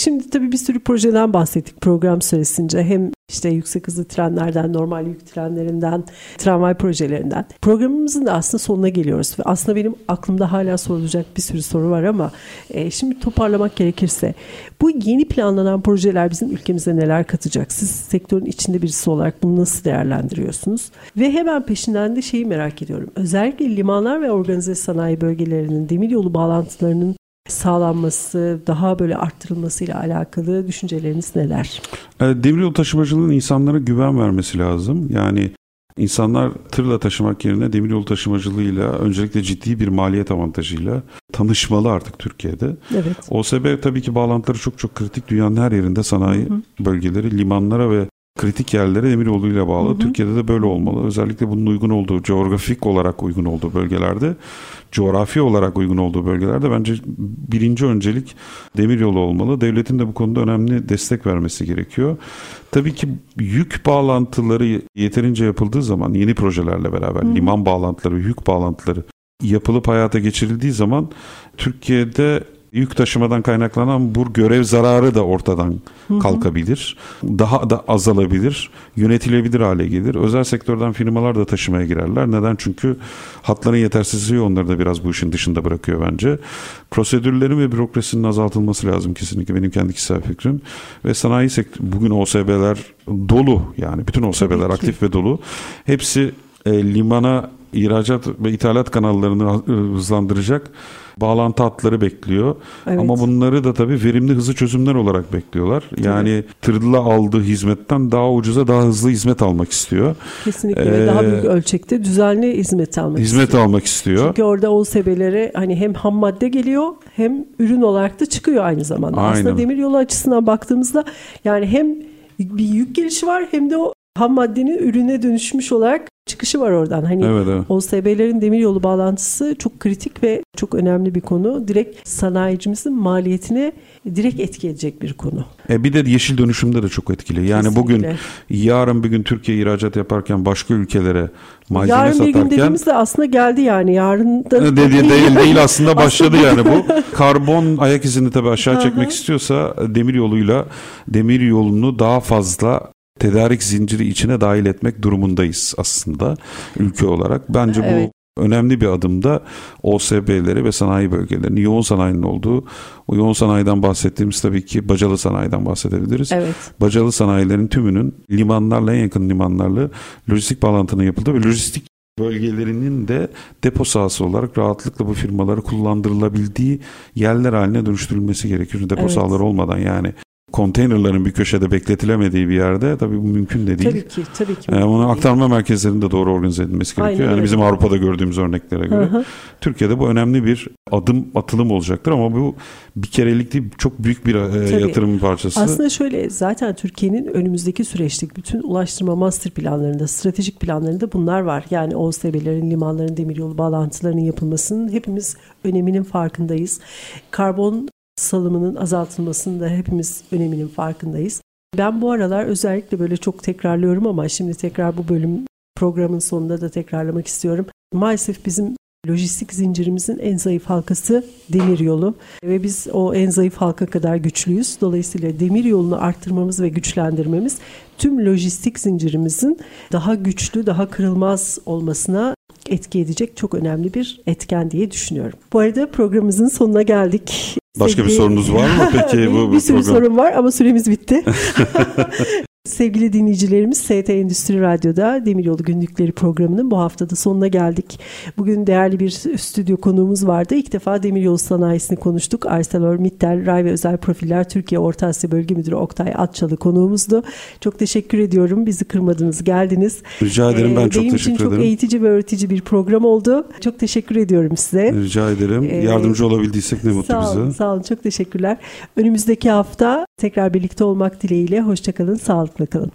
[SPEAKER 1] Şimdi tabii bir sürü projeden bahsettik program süresince. Hem işte yüksek hızlı trenlerden, normal yük trenlerinden, tramvay projelerinden. Programımızın da aslında sonuna geliyoruz. Ve aslında benim aklımda hala sorulacak bir sürü soru var ama e, şimdi toparlamak gerekirse bu yeni planlanan projeler bizim ülkemize neler katacak? Siz sektörün içinde birisi olarak bunu nasıl değerlendiriyorsunuz? Ve hemen peşinden de şeyi merak ediyorum. Özellikle limanlar ve organize sanayi bölgelerinin demiryolu bağlantılarının sağlanması, daha böyle arttırılmasıyla alakalı düşünceleriniz neler?
[SPEAKER 2] E, Demiryolu taşımacılığının insanlara güven vermesi lazım. Yani insanlar tırla taşımak yerine demiryolu taşımacılığıyla öncelikle ciddi bir maliyet avantajıyla tanışmalı artık Türkiye'de.
[SPEAKER 1] Evet.
[SPEAKER 2] OSB tabii ki bağlantıları çok çok kritik. Dünyanın her yerinde sanayi bölgeleri, limanlara ve kritik yerlere demiryoluyla bağlı.
[SPEAKER 1] Hı hı.
[SPEAKER 2] Türkiye'de de böyle olmalı. Özellikle bunun uygun olduğu, coğrafik olarak uygun olduğu bölgelerde, coğrafi olarak uygun olduğu bölgelerde bence birinci öncelik demiryolu olmalı. Devletin de bu konuda önemli destek vermesi gerekiyor. Tabii ki yük bağlantıları yeterince yapıldığı zaman yeni projelerle beraber liman bağlantıları, yük bağlantıları yapılıp hayata geçirildiği zaman Türkiye'de yük taşımadan kaynaklanan bu görev zararı da ortadan kalkabilir. Daha da azalabilir. Yönetilebilir hale gelir. Özel sektörden firmalar da taşımaya girerler. Neden? Çünkü hatların yetersizliği onları da biraz bu işin dışında bırakıyor bence. Prosedürlerin ve bürokrasinin azaltılması lazım kesinlikle benim kendi kişisel fikrim. Ve sanayi sektörü bugün OSB'ler dolu yani bütün OSB'ler aktif ve dolu. Hepsi e, limana ihracat ve ithalat kanallarını e, hızlandıracak bağlantı hatları bekliyor.
[SPEAKER 1] Evet.
[SPEAKER 2] Ama bunları da tabii verimli hızlı çözümler olarak bekliyorlar. Yani tırla aldığı hizmetten daha ucuza daha hızlı hizmet almak istiyor.
[SPEAKER 1] Kesinlikle ve daha
[SPEAKER 2] Ee,
[SPEAKER 1] büyük ölçekte düzenli hizmet almak
[SPEAKER 2] Hizmet
[SPEAKER 1] istiyor.
[SPEAKER 2] almak istiyor.
[SPEAKER 1] Çünkü orada OSB'lere hani hem ham madde geliyor hem ürün olarak da çıkıyor aynı zamanda.
[SPEAKER 2] Aynen.
[SPEAKER 1] Aslında demiryolu açısından baktığımızda yani hem bir yük gelişi var hem de o ham maddenin ürüne dönüşmüş olarak çıkışı var oradan. Hani
[SPEAKER 2] Evet, evet.
[SPEAKER 1] OSB'lerin demiryolu bağlantısı çok kritik ve çok önemli bir konu. Direkt sanayicimizin maliyetine direkt etki edecek bir konu.
[SPEAKER 2] E bir de yeşil dönüşümde de çok etkili. Yani
[SPEAKER 1] Kesinlikle.
[SPEAKER 2] bugün yarın bir gün Türkiye ihracat yaparken başka ülkelere malzeme
[SPEAKER 1] Yarın bir gün
[SPEAKER 2] satarken
[SPEAKER 1] dediğimizde aslında geldi yani. Yarın da
[SPEAKER 2] Dedi, değil *laughs* değil aslında başladı yani bu. *laughs* Karbon ayak izini tabii aşağı çekmek istiyorsa demir yoluyla demir yolunu daha fazla tedarik zinciri içine dahil etmek durumundayız aslında ülke olarak. Bence
[SPEAKER 1] Evet.
[SPEAKER 2] bu önemli bir adımda OSB'leri ve sanayi bölgelerinin yoğun sanayinin olduğu o yoğun sanayiden bahsettiğimiz tabii ki bacalı sanayiden bahsedebiliriz.
[SPEAKER 1] Evet.
[SPEAKER 2] Bacalı sanayilerin tümünün limanlarla en yakın limanlarla lojistik bağlantının yapıldığı ve lojistik bölgelerinin de depo sahası olarak rahatlıkla bu firmaları kullandırılabildiği yerler haline dönüştürülmesi gerekiyor. Depo
[SPEAKER 1] Evet.
[SPEAKER 2] sahaları olmadan yani konteynerların bir köşede bekletilemediği bir yerde tabii bu mümkün de değil.
[SPEAKER 1] Tabii ki. Tabii ki.
[SPEAKER 2] Ee, bunu aktarma merkezlerinde doğru organize edilmesi gerekiyor.
[SPEAKER 1] Aynen
[SPEAKER 2] yani
[SPEAKER 1] öyle.
[SPEAKER 2] bizim Avrupa'da gördüğümüz örneklere göre.
[SPEAKER 1] hı.
[SPEAKER 2] Türkiye'de bu önemli bir adım atılım olacaktır ama bu bir kerelik değil çok büyük bir e,
[SPEAKER 1] Tabii.
[SPEAKER 2] yatırım parçası.
[SPEAKER 1] Aslında şöyle zaten Türkiye'nin önümüzdeki süreçteki bütün ulaştırma master planlarında, stratejik planlarında bunlar var. Yani OSB'lerin, limanların, demiryolu bağlantılarının yapılmasının hepimiz öneminin farkındayız. Karbon salımının azaltılmasının da hepimiz öneminin farkındayız. Ben bu aralar özellikle böyle çok tekrarlıyorum ama şimdi tekrar bu bölüm programın sonunda da tekrarlamak istiyorum. Maalesef bizim lojistik zincirimizin en zayıf halkası demir yolu ve biz o en zayıf halka kadar güçlüyüz. Dolayısıyla demir yolunu arttırmamız ve güçlendirmemiz tüm lojistik zincirimizin daha güçlü, daha kırılmaz olmasına etki edecek çok önemli bir etken diye düşünüyorum. Bu arada programımızın sonuna geldik.
[SPEAKER 2] Başka Sevgili... bir sorunuz var mı *laughs* peki?
[SPEAKER 1] bu, bu bir sürü program... sorun var ama süremiz bitti. *laughs* Sevgili dinleyicilerimiz ST Endüstri Radyo'da Demiryolu Günlükleri programının bu haftada sonuna geldik. Bugün değerli bir stüdyo konuğumuz vardı. İlk defa demiryolu sanayisini konuştuk. ArcelorMittal Ray ve Özel Profiller Türkiye Orta Asya Bölge Müdürü Oktay Atçalı konuğumuzdu. Çok teşekkür ediyorum. Bizi kırmadınız, geldiniz.
[SPEAKER 2] Rica ederim. Ben ee, çok teşekkür ederim. Benim için
[SPEAKER 1] çok eğitici ve öğretici bir program oldu. Çok teşekkür ediyorum size.
[SPEAKER 2] Rica ederim. Ee, Yardımcı olabildiysek ne mutlu
[SPEAKER 1] sağ
[SPEAKER 2] olun,
[SPEAKER 1] bize. Sağ olun. Çok teşekkürler. Önümüzdeki hafta tekrar birlikte olmak dileğiyle. Hoşçakalın. Sağlıklı kalın.